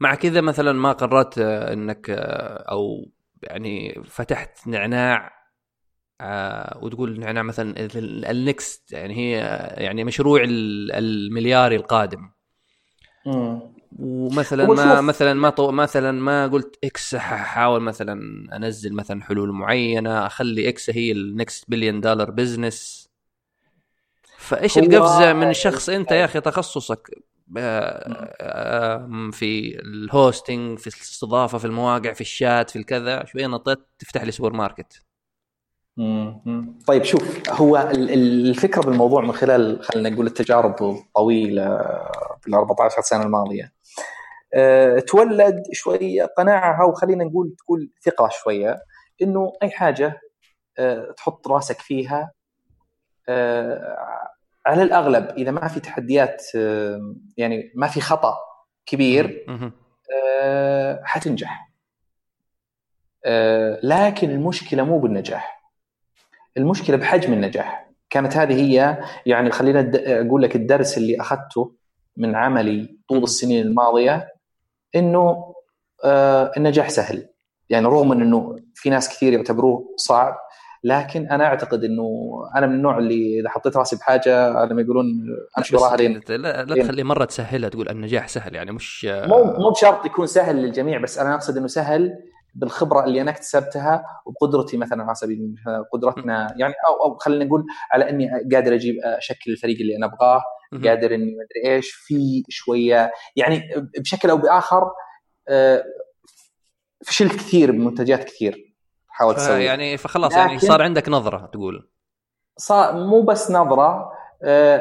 مع كذا مثلا ما قررت آه، أنك آه، أو يعني فتحت نعناع وتقول نعناع مثلا ال- next يعني هي يعني مشروع ال- الملياري القادم مم. ومثلا ما مثلا ما طو... مثلا ما قلت إكسا حاحاول مثلا أنزل مثلا حلول معينة أخلي إكسا هي ال next billion dollar business فإيش القفزة من شخص أنت يا أخي تخصصك؟ آه، آه، في ال hosting في الاستضافة في المواقع في الشات في الكذا. شوية نطيت تفتح لي سوبر ماركت مم. طيب شوف هو ال- ال- الفكرة بالموضوع من خلال خلينا نقول التجارب الطويلة بال 14 سنة الماضية. تولد شوية قناعة أو خلينا نقول تقول ثقة شوية إنه أي حاجة أه، تحط راسك فيها أه، على الأغلب إذا ما في تحديات يعني ما في خطأ كبير حتنجح. لكن المشكلة مو بالنجاح. المشكلة بحجم النجاح. كانت هذه هي يعني خلينا أقول لك الدرس اللي أخذته من عملي طول السنين الماضية. إنه آه النجاح سهل. يعني رغم إنه في ناس كثير يعتبروه صعب لكن أنا أعتقد إنه أنا من النوع اللي إذا حطيت راسي بحاجة لما يقولون أمشي وراها لين لا, لا تخلي مرة تسهلها تقول النجاح سهل يعني مش مو مو بشرط يكون سهل للجميع بس أنا أقصد إنه سهل بالخبرة اللي أنا اكتسبتها وبقدرتي مثلا على سبيل المثال قدرتنا يعني أو أو خلينا نقول على إني قادر أجيب اشكل الفريق اللي أنا أبغاه. قادر إني ما أدري إيش في شوية يعني بشكل أو بآخر آه، فشلت كثير بمنتجات كثير حاولت أسويها. يعني فخلاص يعني صار عندك نظرة تقول. صار مو بس نظرة آه،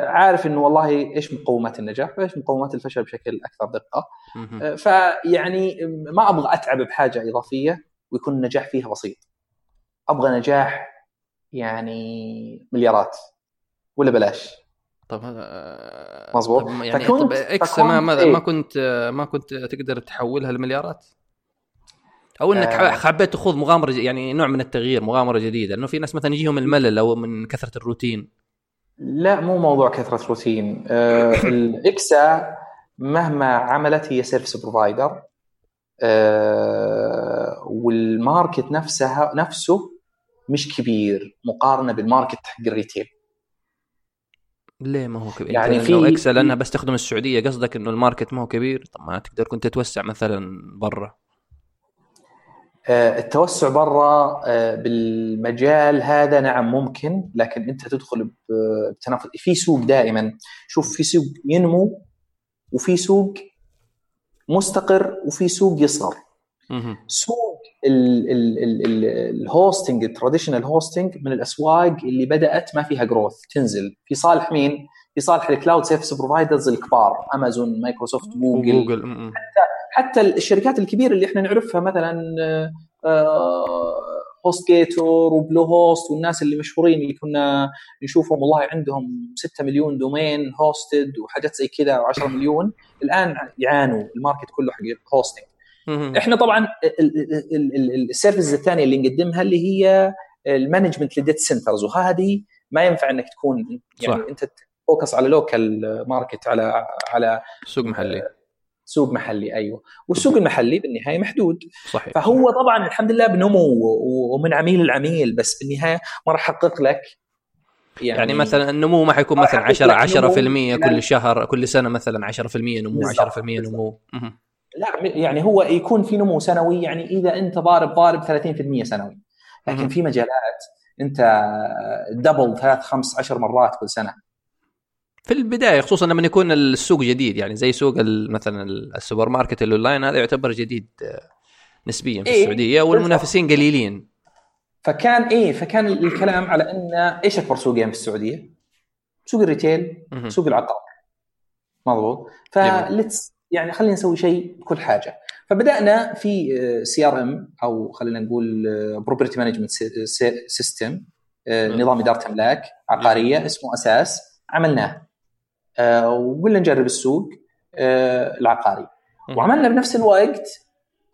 عارف إنه والله إيش مقومات النجاح وإيش مقومات الفشل بشكل أكثر دقة. آه، فيعني ما أبغى أتعب بحاجة إضافية ويكون النجاح فيها بسيط أبغى نجاح يعني مليارات ولا بلاش طب هذا مظبوط. طب يعني فكنت- طب إكسا ما ما, إيه؟ ما كنت ما كنت تقدر تحولها لمليارات أو إنك آه. حبيت تخوض مغامرة يعني نوع من التغيير مغامرة جديدة لأنه في ناس مثلا يجيهم الملل أو من كثرة الروتين لا مو موضوع كثرة روتين. آه، الاكسا مهما عملت هي service provider وال market نفسها نفسه مش كبير مقارنة بال market حق ال retail ليه ما هو كبير؟ يعني في- في إكسا لأنها بس تخدم السعودية قصدك إنه ال market ما هو كبير؟ طب ما تقدر كنت تتوسع مثلا برا. التوسع برا آه، بالمجال هذا نعم ممكن لكن أنت تدخل بتنافس في سوق دائما شوف في سوق ينمو وفي سوق مستقر وفي سوق يصغر. سوق ال- ال- ال- ال- ال hosting ال traditional hosting من الأسواق اللي بدأت ما فيها growth تنزل في صالح مين؟ في صالح ال cloud service providers الكبار امازون مايكروسوفت جوجل م. حتى الشركات الكبيرة اللي إحنا نعرفها مثلا هوست جيتور وبلو هوست والناس اللي مشهورين اللي كنا نشوفهم والله عندهم 6 مليون domain hosted وحاجات زي كذا و10 مليون الآن يعانوا ال market كله حق hosting. إحنا طبعا ال service الثانية اللي نقدمها اللي هي ال management لل data centers وهذه ما ينفع إنك تكون يعني صح. أنت focus على local market على على سوق محلي سوق محلي أيوه. والسوق المحلي بالنهاية محدود. صحيح. فهو طبعا الحمد لله بنمو ومن عميل العميل بس بالنهاية ما راح يحقق لك يعني, يعني مثلا النمو ما حيكون مثلا راح 10 يطلع نمو. 10% خلال- كل شهر كل سنة مثلا 10% نمو بالضبط، 10% نمو. لا يعني هو يكون في نمو سنوي يعني إذا أنت ضارب ضارب 30% سنوي. لكن في مجالات أنت double ثلاث خمس عشر مرات كل سنة. في البداية خصوصا لما يكون السوق جديد يعني زي سوق مثلا السوبر ماركت الاونلاين هذا يعتبر جديد آه، نسبيا في إيه؟ السعودية والمنافسين قليلين. فكان إيه فكان الكلام على إن إيش أكبر سوقين في السعودية؟ سوق ال retail سوق العقار. مضبوط؟ ف let's يعني خلينا نسوي شيء بكل حاجة. فبدأنا في CRM أو خلينا نقول property management system نظام إدارة أملاك عقارية اسمه أساس عملناه. وقلنا نجرب السوق آه، العقاري. وعملنا بنفس الوقت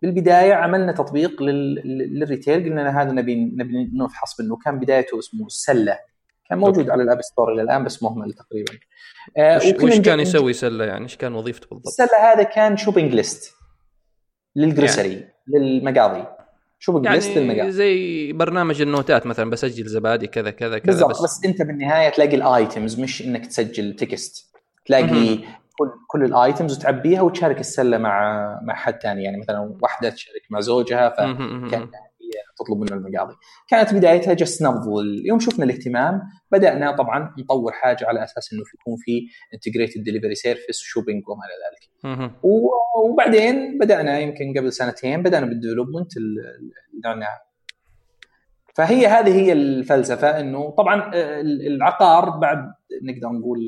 بالبداية عملنا تطبيق لل retail. قلنا هذا نبي نبي نفحص منه كان بدايته اسمه السله كان موجود على ال App Store إلى الآن بس مهمل تقريبا. آه وش, وش كان يسوي سلة يعني؟ إيش كان وظيفته بالضبط؟ السلة هذا كان shopping list لل grocery يعني. للمقاضي. shopping يعني list للمقاضي زي برنامج النوتات مثلا بسجل زبادي كذا كذا كذا بس, بس أنت بالنهاية تلاقي ال items مش إنك تسجل text تلاقي كل كل ال items وتعبيها وتشارك السلة مع مع حد ثاني يعني مثلا واحدة تشارك مع زوجها فكان تطلب منه المقاضي. كانت بدايتها just نبض. يوم شفنا الاهتمام بدأنا طبعا نطور حاجة على أساس إنه يكون في integrated delivery service و shopping وما إلى ذلك. وبعدين بدأنا يمكن قبل سنتين بدأنا بال development فهي هذه هي الفلسفة إنه طبعا العقار بعد نقدر نقول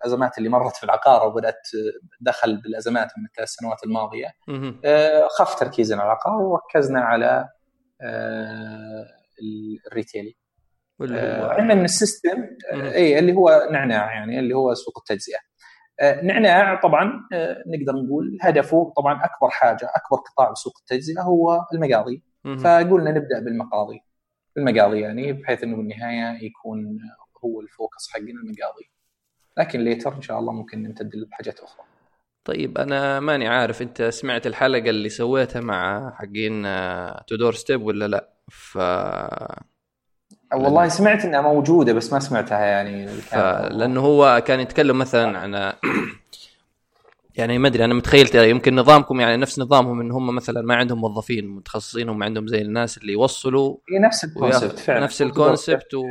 الأزمات اللي مرت في العقار وبدأت دخل بالأزمات من الثلاث سنوات الماضية آه، خف تركيزنا على العقار وركزنا على آه، ال retail. آه، علما ان ال system اي اللي هو نعناع يعني اللي هو سوق التجزئة. نعناع طبعا نقدر نقول هدفه طبعا أكبر حاجة أكبر قطاع بسوق التجزئة هو المقاضي. فقلنا نبدأ بالمقاضي. المقاضي يعني بحيث إنه بالنهاية يكون هو ال focus حقنا المقاضي. لكن later إن شاء الله ممكن نمتد لحاجات أخرى. طيب أنا ماني عارف أنت سمعت الحلقة اللي سويتها مع حقين To Door آه، Step ولا لأ؟ ف والله سمعت إنها موجودة بس ما سمعتها يعني ف... لأنه هو كان يتكلم مثلا عن يعني ما أدري أنا متخيل يمكن نظامكم يعني نفس نظامهم إن هم مثلا ما عندهم موظفين متخصصين هم عندهم زي الناس اللي يوصلوا هي نفس ال concept فعلا. نفس ال concept و...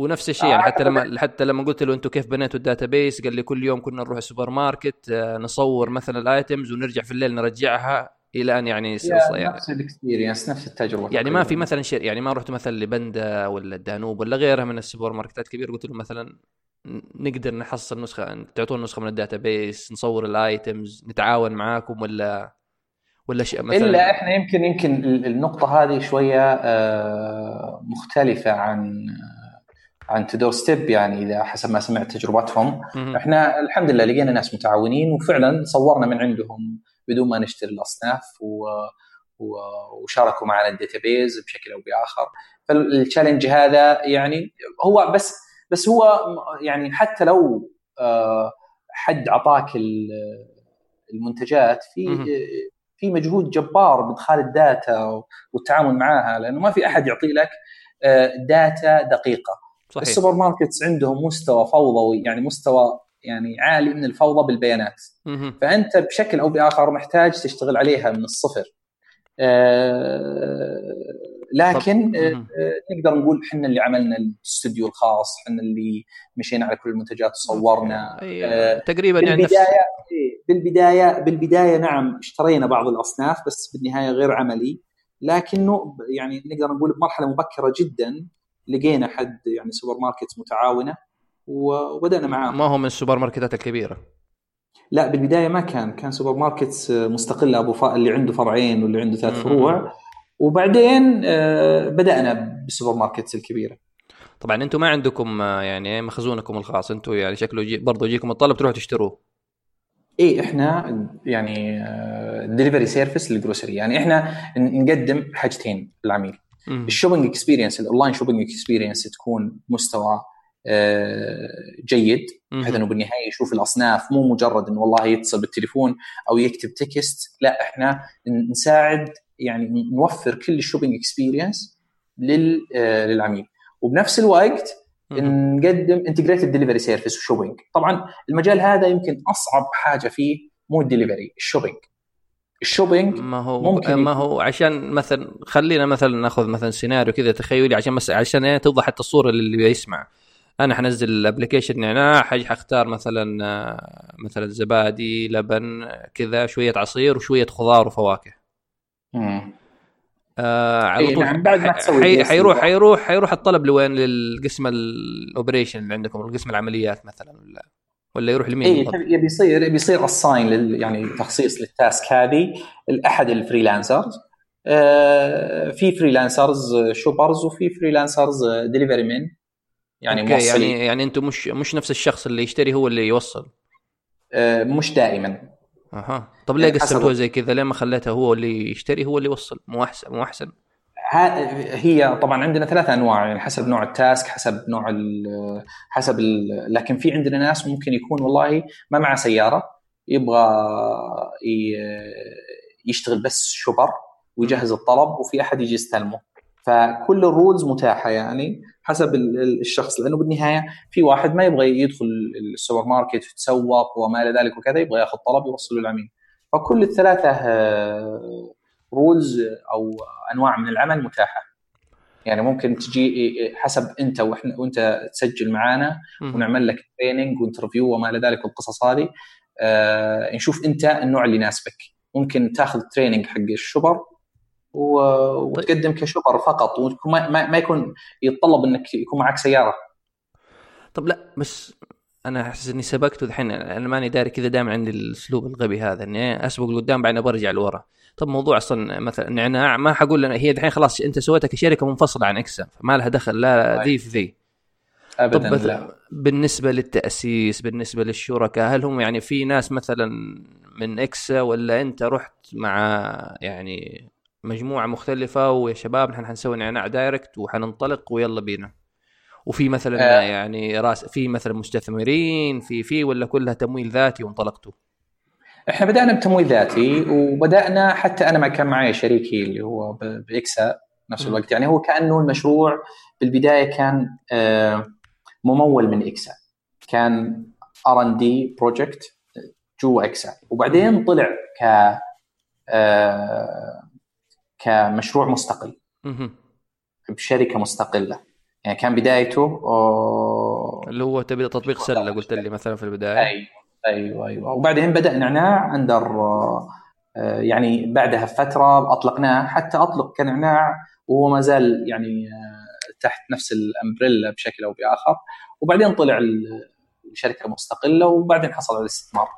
آه. ونفس الشيء يعني حتى لما حتى لما قلت له أنتم كيف بنيتوا ال database قال لي كل يوم كنا نروح السوبر ماركت آه، نصور مثلا ال items ونرجع في الليل نرجعها إلى أن يعني نفس ال experience نفس التجربة يعني ما في مثلا شيء يعني ما رحت مثلا لبندا ولا الدانوب ولا غيرها من السوبر ماركتات كبيرة قلت له مثلا نقدر نحصل نسخة تعطونا نسخة من ال database نصور ال items نتعاون معاكم ولا ولا شيء مثلا؟ إلا إحنا يمكن يمكن النقطة هذه شوية آه، مختلفة عن عن To Door Step يعني إذا حسب ما سمعت تجربتهم. إحنا الحمد لله لقينا ناس متعاونين وفعلا صورنا من عندهم بدون ما نشتري الأصناف و... و... وشاركوا معنا ال database بشكل أو بآخر. فال challenge هذا يعني هو بس بس هو يعني حتى لو آه، حد أعطاك المنتجات في في مجهود جبار بإدخال ال data والتعامل معاها لأنه ما في أحد يعطي لك data آه، دقيقة. صحيح. ال supermarkets عندهم مستوى فوضوي يعني مستوى يعني عالي من الفوضى بالبيانات. مه. فأنت بشكل أو بآخر محتاج تشتغل عليها من الصفر. آه لكن آه نقدر نقول إحنا اللي عملنا الاستوديو الخاص إحنا اللي مشينا على كل المنتجات وصورنا آه تقريبا يعني بالبداية يعني بالبداية بالبداية نعم اشترينا بعض الأصناف بس بالنهاية غير عملي. لكنه يعني نقدر نقول بمرحلة مبكرة جدا لقينا حد يعني سوبر ماركت متعاونه وبدأنا معاه. ما هو من السوبر ماركتات الكبيرة؟ لا بالبداية ما كان. كان سوبر ماركت مستقله أبو ف... اللي عنده فرعين واللي عنده ثلاث فروع. وبعدين آه، بدأنا بال supermarkets الكبيرة. طبعا أنتم ما عندكم آه، يعني مخزونكم الخاص. أنتم يعني شكله يجي برضه يجيكم الطلب تروحوا تشتروه. إيه إحنا يعني delivery service لل grocery يعني إحنا نقدم حاجتين للعميل. ال shopping experience ال online shopping experience تكون مستوى آه، جيد بحيث إنه بالنهاية يشوف الأصناف مو مجرد إنه والله يتصل بالتليفون أو يكتب text لا إحنا نساعد يعني نوفر كل ال shopping experience آه، للعميل. وبنفس الوقت نقدم integrated delivery service و shopping. طبعا المجال هذا يمكن أصعب حاجة فيه مو ال delivery ال shopping. ال shopping ما هو ممكن ما هو عشان مثلا خلينا مثلا ناخذ مثلا سيناريو كذا تخيلي عشان بس عشان إيه توضح حتى الصورة للي بيسمع. أنا حنزل ال application نعناع حاجي حختار مثلا مثلا زبادي لبن كذا شوية عصير وشوية خضار وفواكه. امم آه على طول نعم بعد ما تسوي حي... حيروح حيروح حيروح الطلب لوين؟ للقسم ال operation اللي عندكم القسم العمليات مثلا ولا؟ ولا يروح لمين؟ اي يبي يصير يبي يصير ال assign لل... يعني تخصيص لل task هذه لأحد ال freelancers. آه في freelancers shoppers وفي freelancers delivery man يعني okay يعني يعني أنتم مش مش نفس الشخص اللي يشتري هو اللي يوصل. آه مش دائما. أها. طب ليه قسمتوها زي كذا؟ ليه ما خليته هو اللي يشتري هو اللي يوصل؟ مو احسن مو أحسن. هي طبعا عندنا ثلاث أنواع يعني حسب نوع ال task حسب نوع ال حسب ال لكن في عندنا ناس ممكن يكون والله ما معه سيارة يبغى يشتغل بس shopper ويجهز الطلب وفي أحد يجي يستلمه. فكل ال roles متاحة يعني حسب الشخص لأنه بالنهاية في واحد ما يبغى يدخل السوبر ماركت يتسوق وما إلى ذلك وكذا يبغى ياخذ طلب يوصله للعميل فكل الثلاثة roles أو أنواع من العمل متاحة. يعني ممكن تجي حسب أنت وإحنا وأنت تسجل معانا ونعمل لك training و interview وما إلى ذلك والقصص هذه. آه نشوف أنت النوع اللي يناسبك. ممكن تاخذ training حق ال shopper وتقدم ك shopper فقط وما ما يكون يتطلب إنك يكون معك سيارة. طب لا بس أنا أحس إني سبقت الحين أنا ماني داري كذا دائما عندي الأسلوب الغبي هذا إني أسبق لقدام بعدين برجع لورا. طب موضوع أصلا مثلا نعناع ما حقول هي الحين خلاص أنت سويتها كشركة منفصلة عن إكسا فما لها دخل لا ذي في ذي ابدا طب لا. بالنسبة للتأسيس بالنسبة للشركاء هل هم يعني في ناس مثلا من إكسا ولا أنت رحت مع يعني مجموعة مختلفة ويا شباب نحن حنسوي نعناع direct وحننطلق ويلا بينا وفي مثلا آه. يعني raise في مثلا مستثمرين في في ولا كلها تمويل ذاتي وانطلقتوا إحنا بدأنا بتمويل ذاتي وبدأنا حتى أنا ما كان معي شريكي اللي هو بإكسا نفس الوقت. يعني هو كأنه المشروع بالبداية كان آه، ممول من إكسا. كان R&D project جوا إكسا. وبعدين طلع ك آه، كمشروع مستقل. بشركة مستقلة. يعني كان بدايته اللي هو تبدأ تطبيق سلة قلت لي مثلا في البداية. أيوه أيوه أيوه. وبعدين بدا نعناع اندر آه، يعني بعدها بفترة أطلقناه حتى أطلق كنعناع وهو ما زال يعني آه، تحت نفس الأمبريلا بشكل أو بآخر. وبعدين طلع الشركة مستقلة وبعدين حصل على الاستثمار.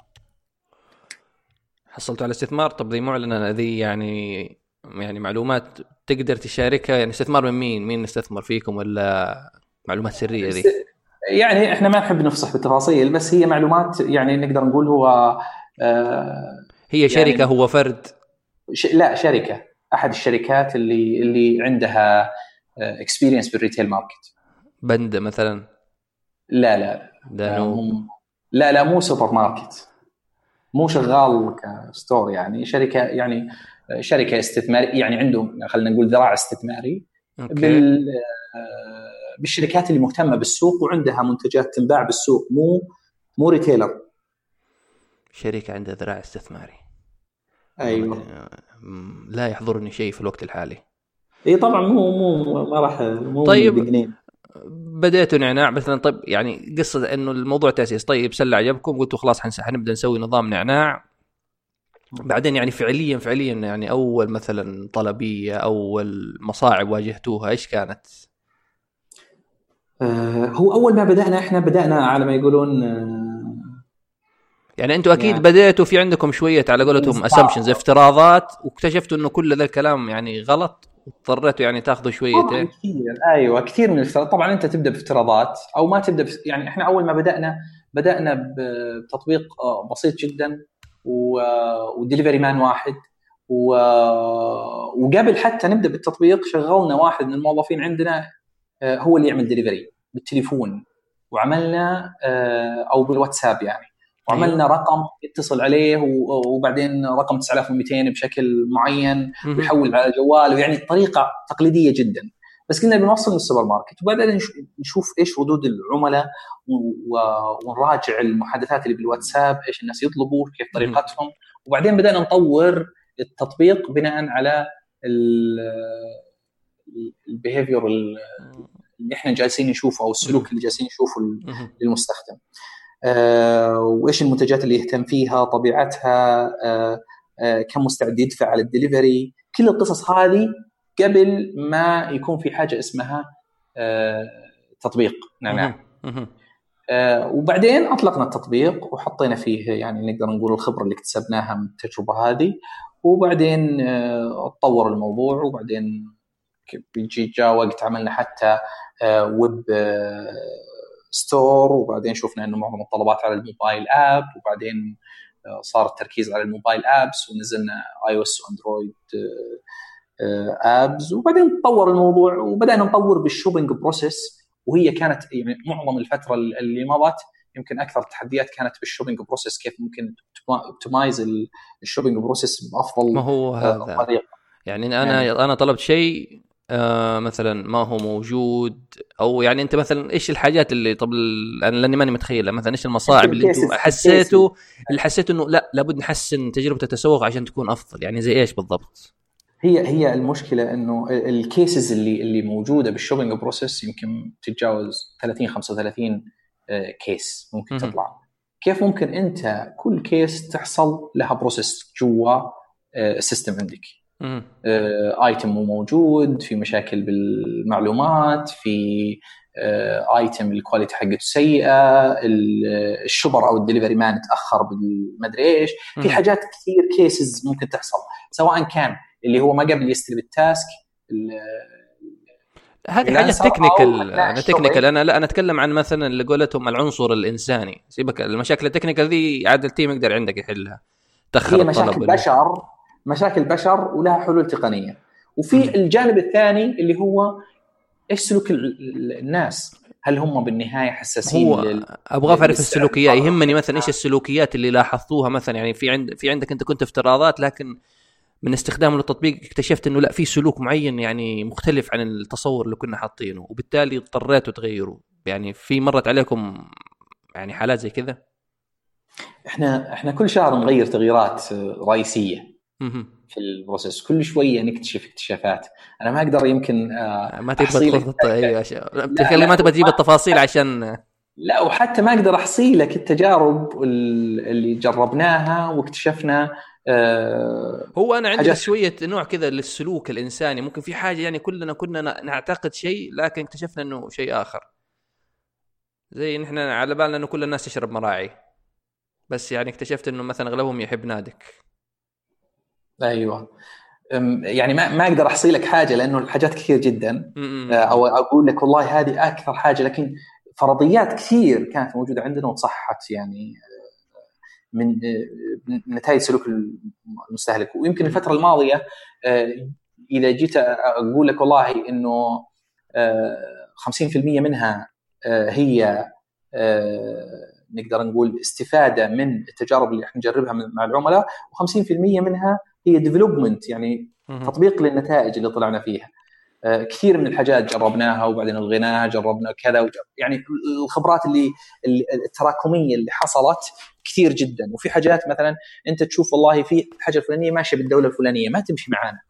حصلت على الاستثمار؟ طب ذي معلنه ذي يعني يعني معلومات تقدر تشاركها؟ يعني استثمار من مين؟ مين استثمر فيكم ولا معلومات سرية ذي؟ يعني إحنا ما نحب نفصح بالتفاصيل بس هي معلومات يعني نقدر نقول هو آه هي شركة يعني هو فرد؟ ش... لا شركة. أحد الشركات اللي اللي عندها experience بال retail market بند مثلا؟ لا لا. لا لا لا مو سوبر ماركت مو شغال ك store يعني. شركة يعني شركة استثماريه يعني عندهم خلينا نقول ذراع استثماري okay. بال بالشركات اللي مهتمة بالسوق وعندها منتجات تنباع بالسوق مو مو retailer. شركة عندها ذراع استثماري. أيوه. لا يحضرني شيء في الوقت الحالي. إي طبعا مو مو ما راح مو طيب بجنين. بديتوا نعناع مثلا طيب يعني قصة إنه الموضوع تأسيس. طيب سله عجبكم قلتوا خلاص حنبدأ نسوي نظام نعناع. بعدين يعني فعليا فعليا يعني أول مثلا طلبية أول مصاعب واجهتوها إيش كانت؟ آه هو أول ما بدأنا إحنا بدأنا على ما يقولون آه يعني أنتم أكيد يعني بديتوا في عندكم شوية على قولتهم assumptions افتراضات واكتشفتوا إنه كل ذا الكلام يعني غلط واضطريتوا يعني تاخذوا شوية إيه؟ كثير أيوه كثير من الافتراضات طبعا أنت تبدأ بافتراضات أو ما تبدأ يعني إحنا أول ما بدأنا بدأنا بتطبيق آه، بسيط جدا و delivery man واحد و... وقبل حتى نبدأ بالتطبيق شغلنا واحد من الموظفين عندنا هو اللي يعمل ديليفري بالتليفون. وعملنا آه، أو بالواتساب يعني. وعملنا أيوه. رقم يتصل عليه وبعدين رقم 9200 بشكل معين ويحول على الجوال ويعني طريقة تقليدية جدا. بس قلنا بنوصل للسوبر ماركت وبعدين نشوف إيش ردود العملاء ونراجع المحادثات اللي بالواتساب إيش الناس يطلبوا كيف طريقتهم. وبعدين بدأنا نطور التطبيق بناء على ال behavior اللي إحنا جالسين نشوفه أو السلوك اللي جالسين نشوفه للمستخدم. آه وإيش المنتجات اللي يهتم فيها طبيعتها آه آه كم مستعد يدفع على الدليفري. كل القصص هذه قبل ما يكون في حاجة اسمها تطبيق. نعم. وبعدين أطلقنا التطبيق وحطينا فيه يعني نقدر نقول الخبرة اللي اكتسبناها من التجربة هذه. وبعدين تطور الموضوع وبعدين بيجي جاء وقت عملنا حتى ويب آه، store آه، وبعدين شفنا إنه معظم الطلبات على ال mobile app وبعدين آه، صار التركيز على ال mobile apps ونزلنا iOS و Android apps وبعدين تطور الموضوع وبدأنا نطور بال shopping process وهي كانت يعني معظم الفترة اللي مضت يمكن أكثر التحديات كانت بال shopping process كيف ممكن optimize ال shopping process بأفضل ما هو هذا؟ طريقة. يعني أنا يعني أنا طلبت شيء آه مثلا ما هو موجود أو يعني أنت مثلا إيش الحاجات اللي طب أنا لأني ماني متخيله مثلا إيش المصاعب اللي أنتم حسيتوا اللي حسيتوا إنه لا لابد نحسن تجربة التسوق عشان تكون أفضل يعني زي إيش بالضبط؟ هي هي المشكلة إنه ال cases اللي اللي موجودة بال shopping process يمكن تتجاوز 30 35 case ممكن تطلع. كيف ممكن أنت كل case تحصل لها process جوا ال system آه، عندك؟ item آه، مو موجود في مشاكل بالمعلومات في item ال quality حقته سيئة ال shopper أو ال delivery man تاخر بالمدري إيش. في حاجات كثير cases ممكن تحصل سواء كان اللي هو ما قبل يستلم ال task هذه حاجة technical أنا technical أنا لا أنا أتكلم عن مثلا اللي قولتهم العنصر الإنساني. سيبك المشاكل ال technical ذي عاد ال team يقدر عندك يحلها. تأخر هي مشاكل بشر. مشاكل بشر ولها حلول تقنية. وفي الجانب الثاني اللي هو إيش سلوك الناس؟ هل هم بالنهاية حساسين هو لل... أبغى أعرف السلوكيات يهمني مثلا إيش السلوكيات اللي لاحظتوها؟ مثلا يعني في عند في عندك أنت كنت افتراضات لكن من استخدام للتطبيق اكتشفت إنه لا في سلوك معين يعني مختلف عن التصور اللي كنا حاطينه وبالتالي اضطريتوا تغيروا يعني في مرت عليكم يعني حالات زي كذا؟ إحنا إحنا كل شهر نغير تغييرات رئيسية. في البروسيس. كل شوية نكتشف اكتشافات. أنا ما أقدر يمكن آه، ما تبغى تخوض أيوه ما تبغى تجيب التفاصيل عشان لا وحتى ما أقدر احصي لك التجارب اللي جربناها واكتشفنا آه هو أنا عندي شوية نوع كذا للسلوك الإنساني. ممكن في حاجة يعني كلنا كنا نعتقد شيء لكن اكتشفنا إنه شيء آخر. زي نحن على بالنا إنه كل الناس تشرب مراعي. بس يعني اكتشفت إنه مثلا أغلبهم يحب نادك. أيوه. يعني ما ما أقدر أحصي لك حاجة لأنه الحاجات كثير جدا. آه، أو أقول لك والله هذه أكثر حاجة لكن فرضيات كثير كانت موجودة عندنا وتصحت يعني آه، من آه، نتائج سلوك المستهلك. ويمكن الفترة الماضية إذا جيت أقول لك والله إنه 50% منها هي نقدر نقول استفادة من التجارب اللي إحنا نجربها مع العملاء و50% منها هي ديفلوبمنت يعني تطبيق للنتائج اللي طلعنا فيها. آه، كثير من الحاجات جربناها وبعدين الغناها جربنا كذا وجرب يعني الخبرات اللي التراكمية اللي حصلت كثير جدا. وفي حاجات مثلا أنت تشوف والله في الحاجة الفلانية ماشية بالدولة الفلانية ما تمشي معانا.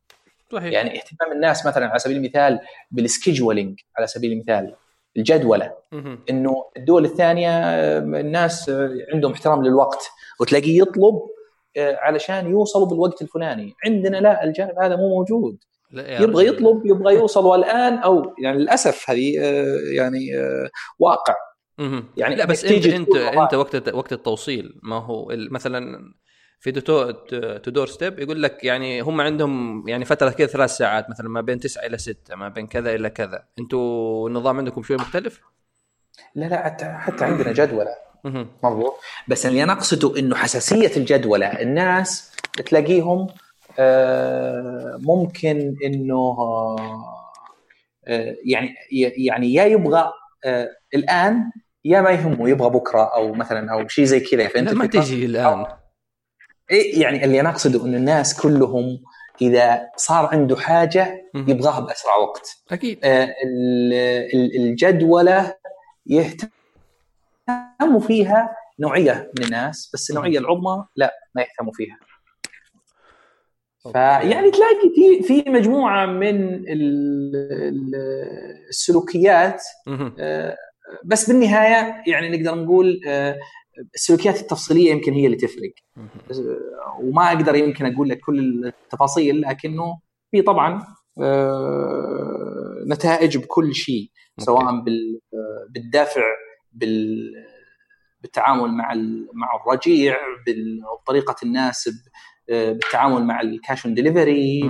صحيح. يعني اهتمام الناس مثلا على سبيل المثال بالسكيجولينج على سبيل المثال الجدولة. إنه الدول الثانية آه، الناس عندهم احترام للوقت وتلاقيه يطلب آه، علشان يوصلوا بالوقت الفلاني. عندنا لا الجانب هذا مو موجود. لا يبغى يطلب يبغى يوصل الان أو يعني للأسف هذه آه، يعني آه، واقع. يعني لا بس انت انت انت وقت وقت التوصيل. ما هو مثلا في تو دور ستيب يقول لك يعني هم عندهم يعني فترة كذا ثلاث ساعات مثلا ما بين تسعة إلى ستة ما بين كذا إلى كذا. أنتم النظام عندكم شوي مختلف؟ لا لا حتى حتى عندنا جدولة. مضبوط بس اللي أنا أقصده إنه حساسية الجدولة الناس تلاقيهم آه، ممكن إنه آه، يعني يعني يا يبغى آه، الآن يا ما يهمه يبغى بكرة أو مثلا أو شيء زي كذا. فأنت ما تجي الآن. إيه يعني اللي أنا أقصده إنه الناس كلهم إذا صار عنده حاجة يبغاها بأسرع وقت. أكيد. الجدولة يهتم فيها نوعية من الناس بس النوعية العظمى لا ما يهتموا فيها. فيعني تلاقي في في مجموعة من السلوكيات آه، بس بالنهاية يعني نقدر نقول آه، السلوكيات التفصيلية يمكن هي اللي تفرق. وما أقدر يمكن أقول لك كل التفاصيل لكنه في طبعا آه، نتائج بكل شيء سواء بالدافع بالتعامل مع مع الرجيع بطريقه الناس بالتعامل مع ال cash on delivery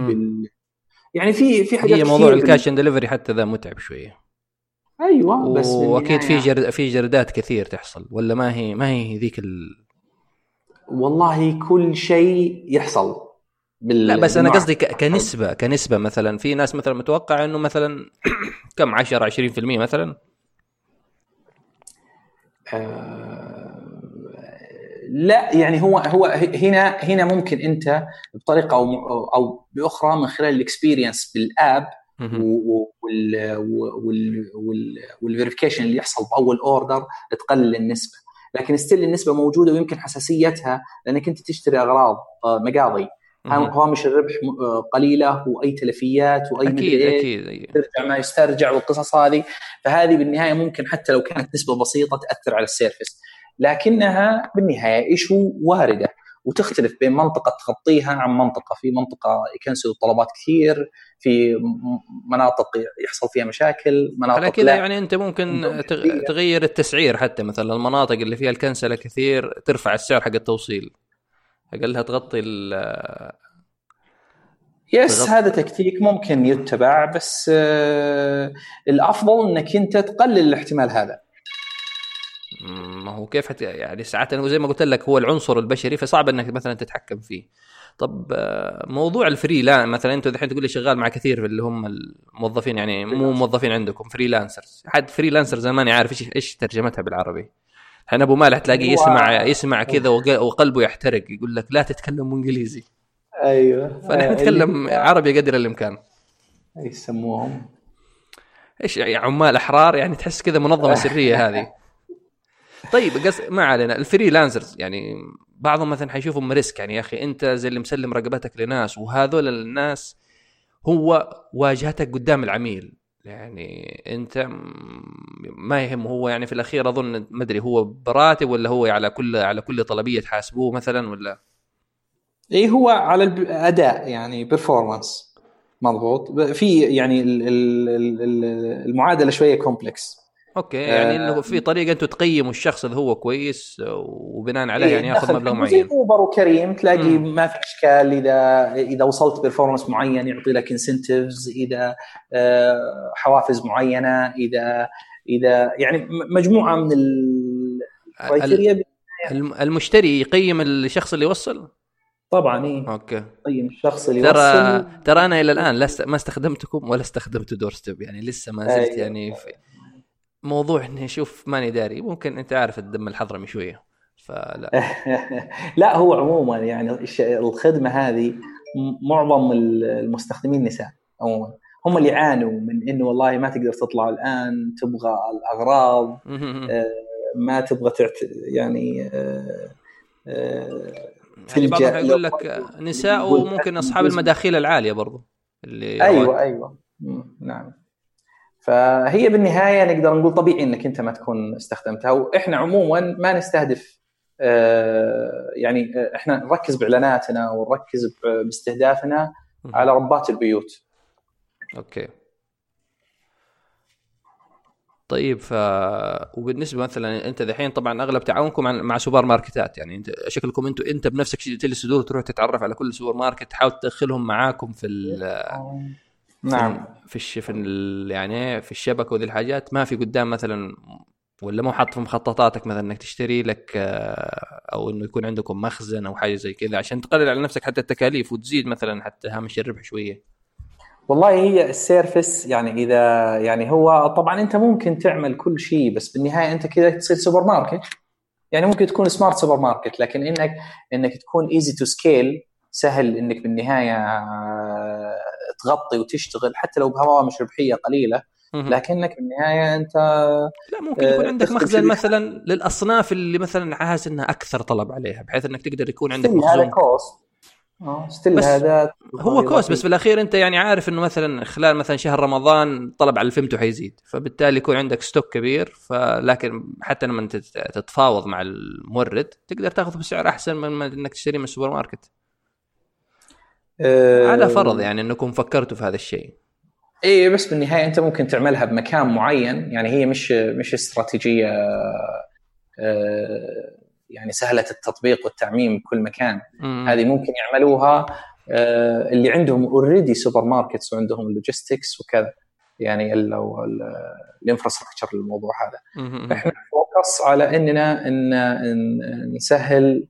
يعني في في حاجات هي موضوع الكاش on delivery حتى ذا متعب شوية أيوه بس واكيد في جرد في جردات كثير تحصل ولا ما هي ما هي ذيك ال... والله كل شيء يحصل بال... لا بس أنا قصدي ك... كنسبة كنسبة مثلا في ناس مثلا متوقع إنه مثلا كم 10 20% مثلا؟ آه... لا يعني هو هو هنا هنا ممكن أنت بطريقة أو أو بأخرى من خلال ال experience بال app وال verification اللي يحصل بأول order تقلل النسبة. لكن still النسبة موجودة ويمكن حساسيتها لأنك أنت تشتري أغراض آه، مقاضي. هوامش الربح آه، قليلة وأي تلفيات وأي أكيد أكيد أيوة. ترجع ما يسترجع والقصص هذه. فهذه بالنهاية ممكن حتى لو كانت نسبة بسيطة تأثر على ال service. لكنها بالنهاية issue واردة. وتختلف بين منطقة تغطيها عن منطقة. في منطقة ي cancel وا طلبات كثير في مناطق يحصل فيها مشاكل مناطق على كذا يعني أنت ممكن تغير التسعير حتى. مثلا المناطق اللي فيها الكنسلة كثير ترفع السعر حق التوصيل. اقلها تغطي ال yes تغطي. هذا تكتيك ممكن يتبع بس آه الأفضل إنك أنت تقلل الاحتمال هذا. ما هو كيف حت يعني ساعات زي ما قلت لك هو العنصر البشري فصعب إنك مثلا تتحكم فيه. طب آه، موضوع ال free لا مثلا أنت الحين تقول لي شغال مع كثير اللي هم الموظفين يعني مو موظفين عندكم freelancers حد freelancer زمان يعرف إيش إيش ترجمتها بالعربي؟ الحين أبو مالح تلاقيه يسمع يسمع كذا وقلبه يحترق يقول لك لا تتكلم إنجليزي. أيوه. فنحن نتكلم عربي قدر الإمكان. يسموهم؟ إيش يعني عمال أحرار يعني تحس كذا منظمة سرية هذه. طيب قص ما علينا. ال freelancers يعني بعضهم مثلا حيشوفهم risk. يعني يا أخي أنت زي اللي مسلم رقبتك لناس وهذول الناس هو واجهتك قدام العميل. يعني انت ما يهم هو يعني في الأخير أظن ما أدري هو براتب ولا هو على كل على كل طلبية تحاسبوه مثلا ولا؟ اي هو على الاداء يعني performance مضبوط. في يعني المعادلة شوية complex okay يعني إنه في طريقة أنتم تقيموا الشخص إذا هو كويس وبناء عليه يعني ياخذ مبلغ معين. زي أوبر وكريم تلاقي مم. ما في إشكال إذا إذا وصلت performance معين يعطي لك incentives إذا آه، حوافز معينة إذا إذا يعني مجموعة من ال criteria المشتري يقيم الشخص اللي وصل طبعا إيه. okay. قيم الشخص اللي ترى وصل ترى أنا إلى الآن لست ما استخدمتكم ولا استخدمت دور ستيب يعني لسه ما زلت أيوة. يعني في موضوع إني أشوف ماني داري ممكن أنت عارف الدم الحضرمي شوية فلا. لا هو عموما يعني الخدمة هذه معظم المستخدمين نساء عموما. هم اللي يعانوا من إنه والله ما تقدر تطلع الآن تبغى الأغراض آه، ما تبغى تعت يعني آه، آه، يعني بعضهم يقول لك نساء وممكن أصحاب المداخيل العالية برضو اللي أيوه أيوه. نعم. فهي بالنهاية نقدر نقول طبيعي إنك أنت ما تكون استخدمتها وإحنا عموما ما نستهدف آه، يعني آه، إحنا نركز بإعلاناتنا ونركز باستهدافنا على ربات البيوت. أوكي. طيب ف وبالنسبة مثلا أنت دحين طبعا أغلب تعاونكم مع سوبر ماركتات يعني أنت شكلكم أنتم أنت بنفسك تجلس تدور تروح تتعرف على كل سوبر ماركت تحاول تدخلهم معاكم في نعم. في الش... في ال... يعني في الشبكة وذي الحاجات. ما في قدام مثلا ولا مو حاط في مخططاتك مثلا إنك تشتري لك آه، أو إنه يكون عندكم مخزن أو حاجة زي كذا عشان تقلل على نفسك حتى التكاليف وتزيد مثلا حتى هامش الربح شوية. والله هي ال service يعني إذا يعني هو طبعا أنت ممكن تعمل كل شيء بس بالنهاية أنت كذا تصير سوبر ماركت يعني ممكن تكون smart سوبر ماركت لكن إنك إنك تكون easy to scale سهل إنك بالنهاية آه، تغطي وتشتغل حتى لو بهوامش ربحية قليلة لكنك بالنهايه أنت لا ممكن يكون آه، عندك مخزن مثلا للأصناف اللي مثلا عايز إنها أكثر طلب عليها بحيث إنك تقدر يكون عندك مخزون هذا cost آه still هذا هو cost بس في الأخير أنت يعني عارف إنه مثلا خلال مثلا شهر رمضان طلب على الفيمتو حيزيد فبالتالي يكون عندك stock كبير فلكن حتى لما تتفاوض مع المورد تقدر تأخذه بسعر أحسن من إنك تشتري من السوبر ماركت. أه على فرض يعني انكم فكرتوا في هذا الشيء. اي بس بالنهاية أنت ممكن تعملها بمكان معين يعني هي مش مش استراتيجية أه يعني سهلة التطبيق والتعميم بكل مكان. مم. هذه ممكن يعملوها آه، اللي عندهم already supermarkets وعندهم ال logistics وكذا. يعني ال infrastructure للموضوع هذا. إحنا focus على إننا إن نسهل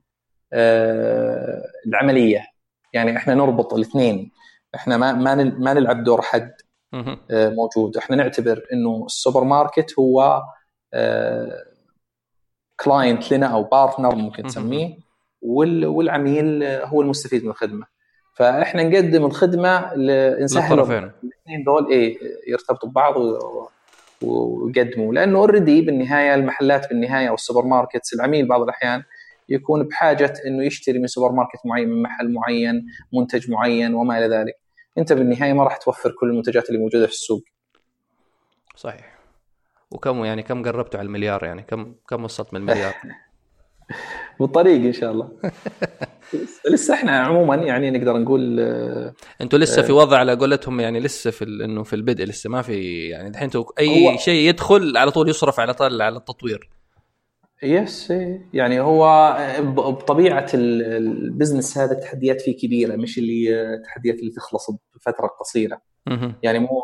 آه، العملية. يعني إحنا نربط الاثنين. إحنا ما ما ما نلعب دور حد آه، موجود. إحنا نعتبر إنه السوبر ماركت هو client لنا أو partner ممكن تسميه والعميل هو المستفيد من الخدمة. فإحنا نقدم الخدمة نسهل الاثنين دول إيه يرتبطوا ببعض ويقدموا. لأنه already بالنهاية المحلات بالنهاية أو ال supermarkets العميل بعض الأحيان يكون بحاجة إنه يشتري من سوبر ماركت معين من محل معين منتج معين وما إلى ذلك. أنت بالنهاية ما راح توفر كل المنتجات اللي موجودة في السوق. صحيح. وكم يعني كم قربتوا على المليار يعني؟ كم كم وصلت من المليار؟ بالطريق إن شاء الله. لسه إحنا عموما يعني نقدر نقول آه، أنتوا لسه في وضع على قولتهم يعني لسه في إنه في البدء لسه ما في يعني الحين أي شيء يدخل على طول يصرف على طول على التطوير. yes يعني هو بطبيعة ال business هذا التحديات فيه كبيرة مش اللي التحديات اللي تخلص بفترة قصيرة. يعني مو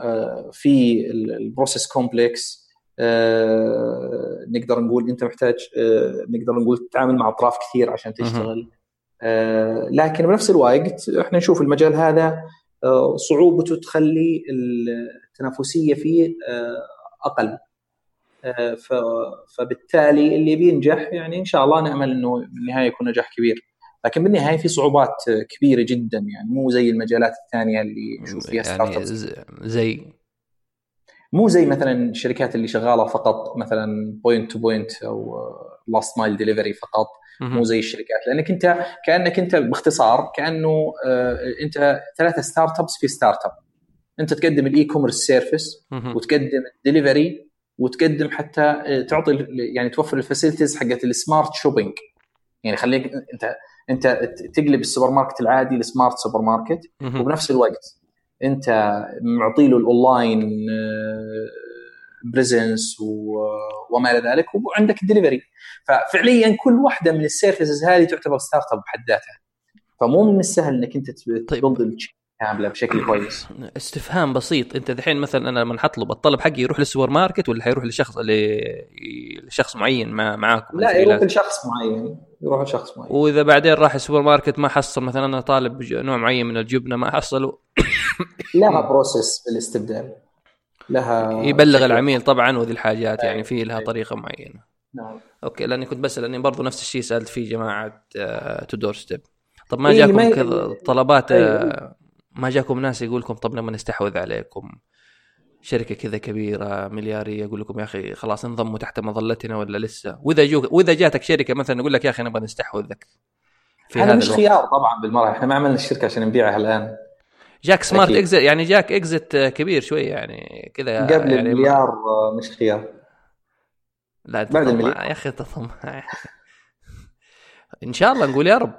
آه، في ال process complex آه، نقدر نقول أنت محتاج آه، نقدر نقول تتعامل مع أطراف كثير عشان تشتغل. لكن بنفس الوقت إحنا نشوف المجال هذا صعوبته تخلي التنافسية فيه أقل. فبالتالي اللي بينجح يعني إن شاء الله نامل إنه بالنهاية يكون نجاح كبير. لكن بالنهاية في صعوبات كبيرة جدا يعني مو زي المجالات الثانية اللي نشوف فيها يعني زي؟ مو زي مثلا الشركات اللي شغالة فقط مثلا point to point أو last mile delivery فقط. مو زي الشركات لأنك أنت كأنك أنت باختصار كأنه آه، أنت ثلاثة startups في startup أنت تقدم ال e-commerce service وتقدم الدليفري وتقدم حتى آه، تعطي يعني توفر ال facilities حقت ال smart shopping. يعني خليك أنت أنت تقلب السوبر ماركت العادي ل smart سوبر ماركت وبنفس الوقت أنت معطي له ال online presence وما إلى ذلك وعندك الدليفري ففعليا كل واحدة من ال services هذه تعتبر startup بحد ذاتها. فمو من السهل إنك أنت ت build طيب. كاملة بشكل كويس. استفهام بسيط. انت الحين مثلا أنا لما حطلب الطلب حقي يروح للسوبر ماركت ولا حيروح لشخص لشخص معين مع معاكم لا يروح لشخص معين. يروح لشخص معين. وإذا بعدين راح السوبر ماركت ما حصل مثلا أنا طالب نوع معين من الجبنة ما حصلوا. لها process بالاستبدال. لها يبلغ العميل طبعا وذي الحاجات يعني في لها طريقة معينة. نعم. okay لأني كنت بسأل لأني برضو نفس الشيء سألت فيه جماعة To Door Step طب ما إيه جاكم كذا طلبات أيوه. ما جاكم ناس يقول لكم طب لما نستحوذ عليكم. شركة كذا كبيرة مليارية يقول لكم يا أخي خلاص انضموا تحت مظلتنا ولا لسه؟ وإذا جوك وإذا جاتك شركة مثلا يقول لك يا أخي نبغى نستحوذك. في هذا مش الوقت. خيار طبعا بالمرة. إحنا ما عملنا الشركة عشان نبيعها الآن. جاك سمارت اكزت يعني جاك اكزت كبير شوية يعني كذا قبل يعني المليار ما... مش خيار. لا بعد المليار. يا أخي تطمع إن شاء الله نقول يا رب.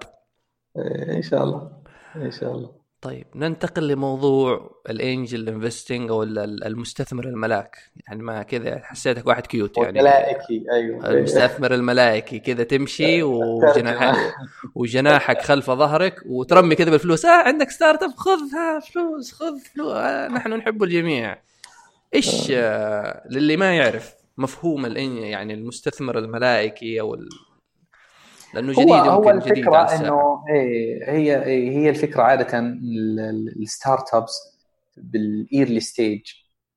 إيه، إن شاء الله. إن شاء الله. طيب ننتقل لموضوع ال angel investing أو المستثمر الملاك. يعني ما كذا حسيتك واحد cute يعني. الملائكي أيوه. المستثمر الملائكي كذا تمشي وجناحك وجناحك خلف ظهرك وترمي كذا بالفلوس. آه عندك startup خذها فلوس خذ فلوس آه نحن نحب الجميع. إيش آه. آه للي ما يعرف مفهوم يعني المستثمر الملائكي أو لأنه جديد هو, هو الفكرة إنه إيه هي هي الفكرة عادة ال startups بال early stage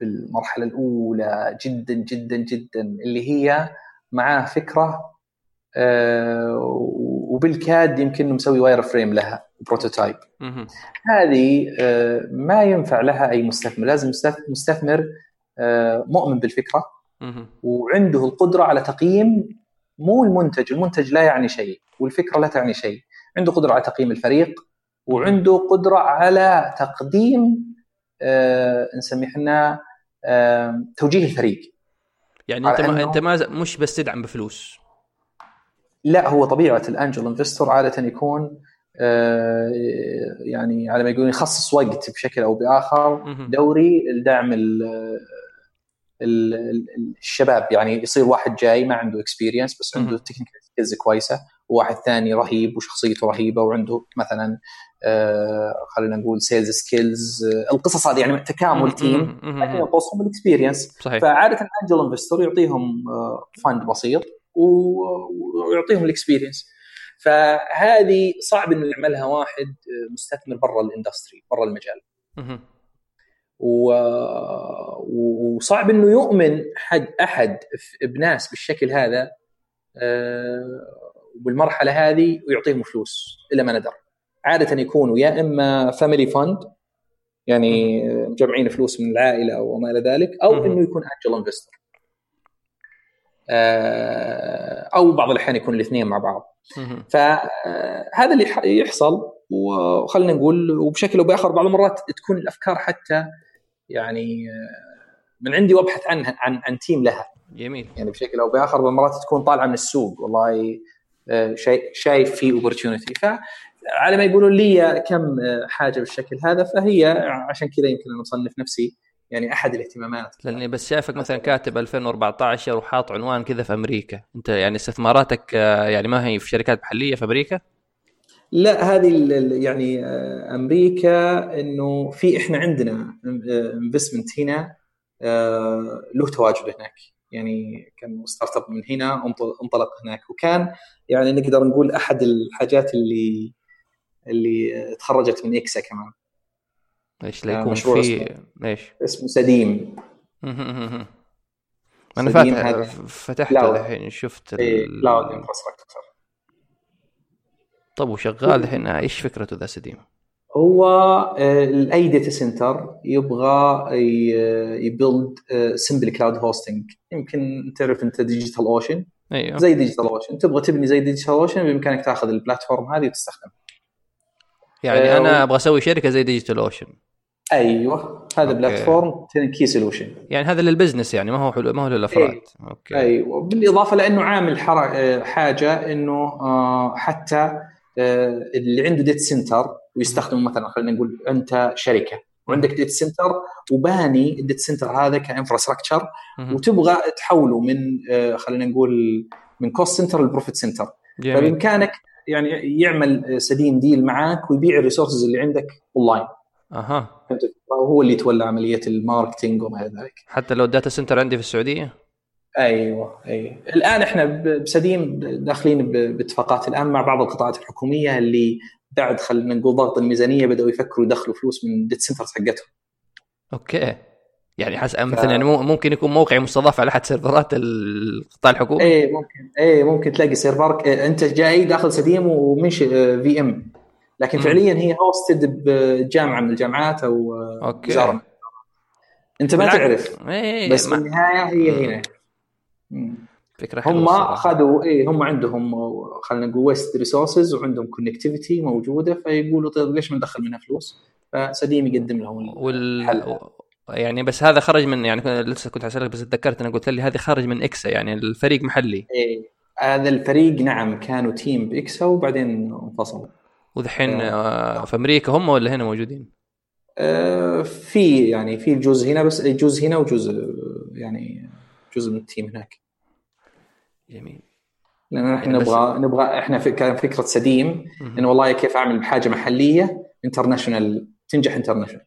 بالمرحلة الأولى جدا جدا جدا اللي هي معاه فكرة آه، وبالكاد يمكن مسوي wireframe لها prototype هذه آه، ما ينفع لها أي مستثمر. لازم مستثمر آه، مؤمن بالفكرة وعنده القدرة على تقييم مو المنتج المنتج لا يعني شيء والفكرة لا تعني شيء. عنده قدرة على تقييم الفريق وعنده قدرة على تقديم آه نسميه إحنا آه توجيه الفريق. يعني أنت ما أنت ما مش بس تدعم بفلوس. لا هو طبيعة الأنجل انفستور عادة يكون آه يعني على ما يقولون يخصص وقت بشكل أو بآخر دوري لدعم الشباب يعني يصير واحد جاي ما عنده experience بس عنده technical skills كويسة وواحد ثاني رهيب وشخصيته رهيبة وعنده مثلا آه خلينا نقول sales skills آه القصص هذه يعني تكامل team لكن ينقصهم ال experience فعادة ال angel investor يعطيهم آه fund بسيط ويعطيهم ال experience فهذه صعب إنه يعملها واحد آه، مستثمر برا ال industry برا المجال. و... وصعب إنه يؤمن حد أحد بناس بالشكل هذا بالمرحلة آه، هذه ويعطيهم فلوس الا ما ندر. عادة يكونوا يا إما family fund يعني مجمعين فلوس من العائلة أو ما إلى ذلك أو إنه يكون angel investor آه، أو بعض الأحيان يكون الاثنين مع بعض. فهذا اللي يحصل وخلينا نقول وبشكل أو بآخر بعض المرات تكون الأفكار حتى يعني من عندي وابحث عنها عن عن team لها. جميل. يعني بشكل أو بآخر مرات تكون طالعة من السوق. والله آه، شايف في opportunity فعلى ما يقولون لي كم آه، حاجة بالشكل هذا فهي عشان كذا يمكن أنا أصنف نفسي يعني أحد الاهتمامات. لاني بس شايفك مثلا كاتب 2014 وحاط عنوان كذا في أمريكا. أنت يعني استثماراتك آه، يعني ما هي في شركات محلية في أمريكا؟ لا هذه يعني آه، أمريكا إنه في إحنا عندنا investment هنا آه، له تواجد هناك. يعني كان startup من هنا انطلق هناك. وكان يعني نقدر نقول أحد الحاجات اللي اللي تخرجت من إكسا كمان. إيش لا يكون في إيش؟ اسمه سديم. أنا فاتح فتحته الحين شفت cloud infrastructure طب وشغال الحين إيش فكرته ذا سديم؟ هو اي data center يبغى ي build simple cloud hosting يمكن تعرف أنت Digital Ocean أيوه. زي Digital Ocean تبغى تبني زي Digital Ocean بإمكانك تأخذ ال platform هذه وتستخدمها. يعني آه أنا أبغى أسوي شركة زي ديجيتال اوشن أيوه. هذا platform key solution يعني هذا لل business يعني ما هو حلو ما هو للأفراد. أي. okay. أيوه. بالإضافة لأنه عامل آه، حاجة إنه آه، حتى اللي عنده data center ويستخدم مثلا خلينا نقول أنت شركة. وعندك data center وباني ال data center هذا ك infrastructure وتبغى تحوله من خلينا نقول من cost center ل profit center فبإمكانك يعني يعمل سديم deal معاك ويبيع ال resources اللي عندك اونلاين أها. هو اللي يتولى عملية ال marketing وما إلى ذلك. حتى لو ال data center عندي في السعودية؟ أيوه أيوه. الآن إحنا بسديم داخلين باتفاقات الآن مع بعض القطاعات الحكومية اللي بعد خلينا نقول ضغط الميزانية بدأوا يفكروا يدخلوا فلوس من ال data centers حقتهم. okay. يعني حس مثلا يعني ممكن يكون موقعي مستضاف على أحد سيرفرات القطاع الحكومي؟ اي ممكن. اي ممكن تلاقي سيرفرك أنت جاي داخل سديم ومنشئ VM لكن فعليا هي hosted بجامعة من الجامعات أو okay. وزارة. أنت ما تعرف. إيه بس في النهاية هي هنا. فكرة حلوة هم أخذوا اي هم عندهم خلينا نقول waste resources وعندهم connectivity موجودة فيقولوا طيب ليش ما ندخل منها فلوس؟ فسديم يقدم لهم وال... يعني بس هذا خرج من يعني لسه كنت اسالك بس تذكرت أنا قلت لي هذه خرج من إكسا يعني الفريق محلي. إيه هذا الفريق نعم كانوا team بإكسا وبعدين انفصلوا. ودحين آه في أمريكا هم ولا هنا موجودين؟ آه في يعني في جزء هنا بس جزء هنا وجزء يعني جزء من ال team هناك. جميل. لأن إحنا نبغى نبغى إحنا كان فكرة سديم إنه والله كيف أعمل حاجة محلية international تنجح international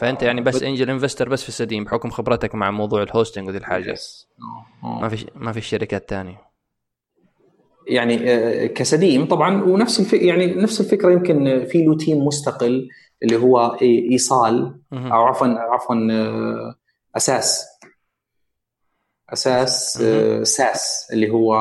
فأنت يعني بس angel investor بس في السديم بحكم خبرتك مع موضوع ال hosting وذي الحاجة. ما في ما في شركات ثانية يعني آه، كسديم طبعا ونفس الفكرة يعني نفس الفكرة يمكن في له team مستقل اللي هو إيصال أو عفوا عفوا آه، أساس. أساس آه، ساس اللي هو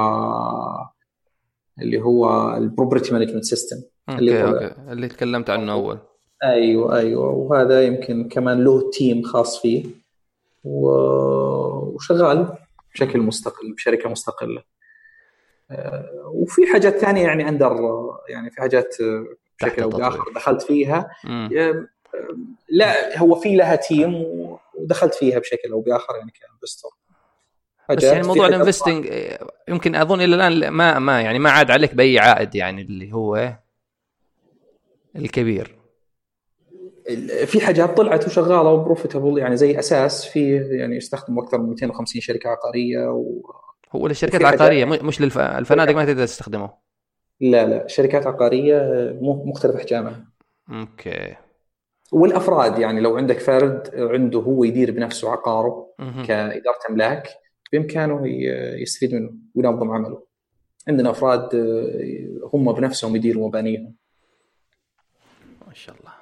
اللي هو ال property management system اللي okay okay. اللي تكلمت عنه أول. أيوه أيوه. وهذا يمكن كمان له team خاص فيه. وشغال بشكل مستقل بشركة مستقلة. آه، وفي حاجات ثانية يعني under يعني في حاجات بشكل أو بآخر دخلت فيها. لا هو في لها team ودخلت فيها بشكل أو بآخر يعني ك investor. بس يعني موضوع ال investing يمكن أظن إلى الآن ما ما يعني ما عاد عليك بأي عائد يعني اللي هو الكبير. في حاجات طلعت وشغالة و profitable يعني زي أساس في يعني يستخدموا أكثر من 250 شركة عقارية و هو للشركات العقارية مش للفنادق ما تقدر تستخدمه؟ لا لا شركات عقارية مختلف أحجامها. okay. والأفراد يعني لو عندك فرد عنده هو يدير بنفسه عقاره كإدارة أملاك بإمكانه يستفيد منه وينظم عمله. عندنا أفراد هم بنفسهم يديروا مبانيهم. ما شاء الله.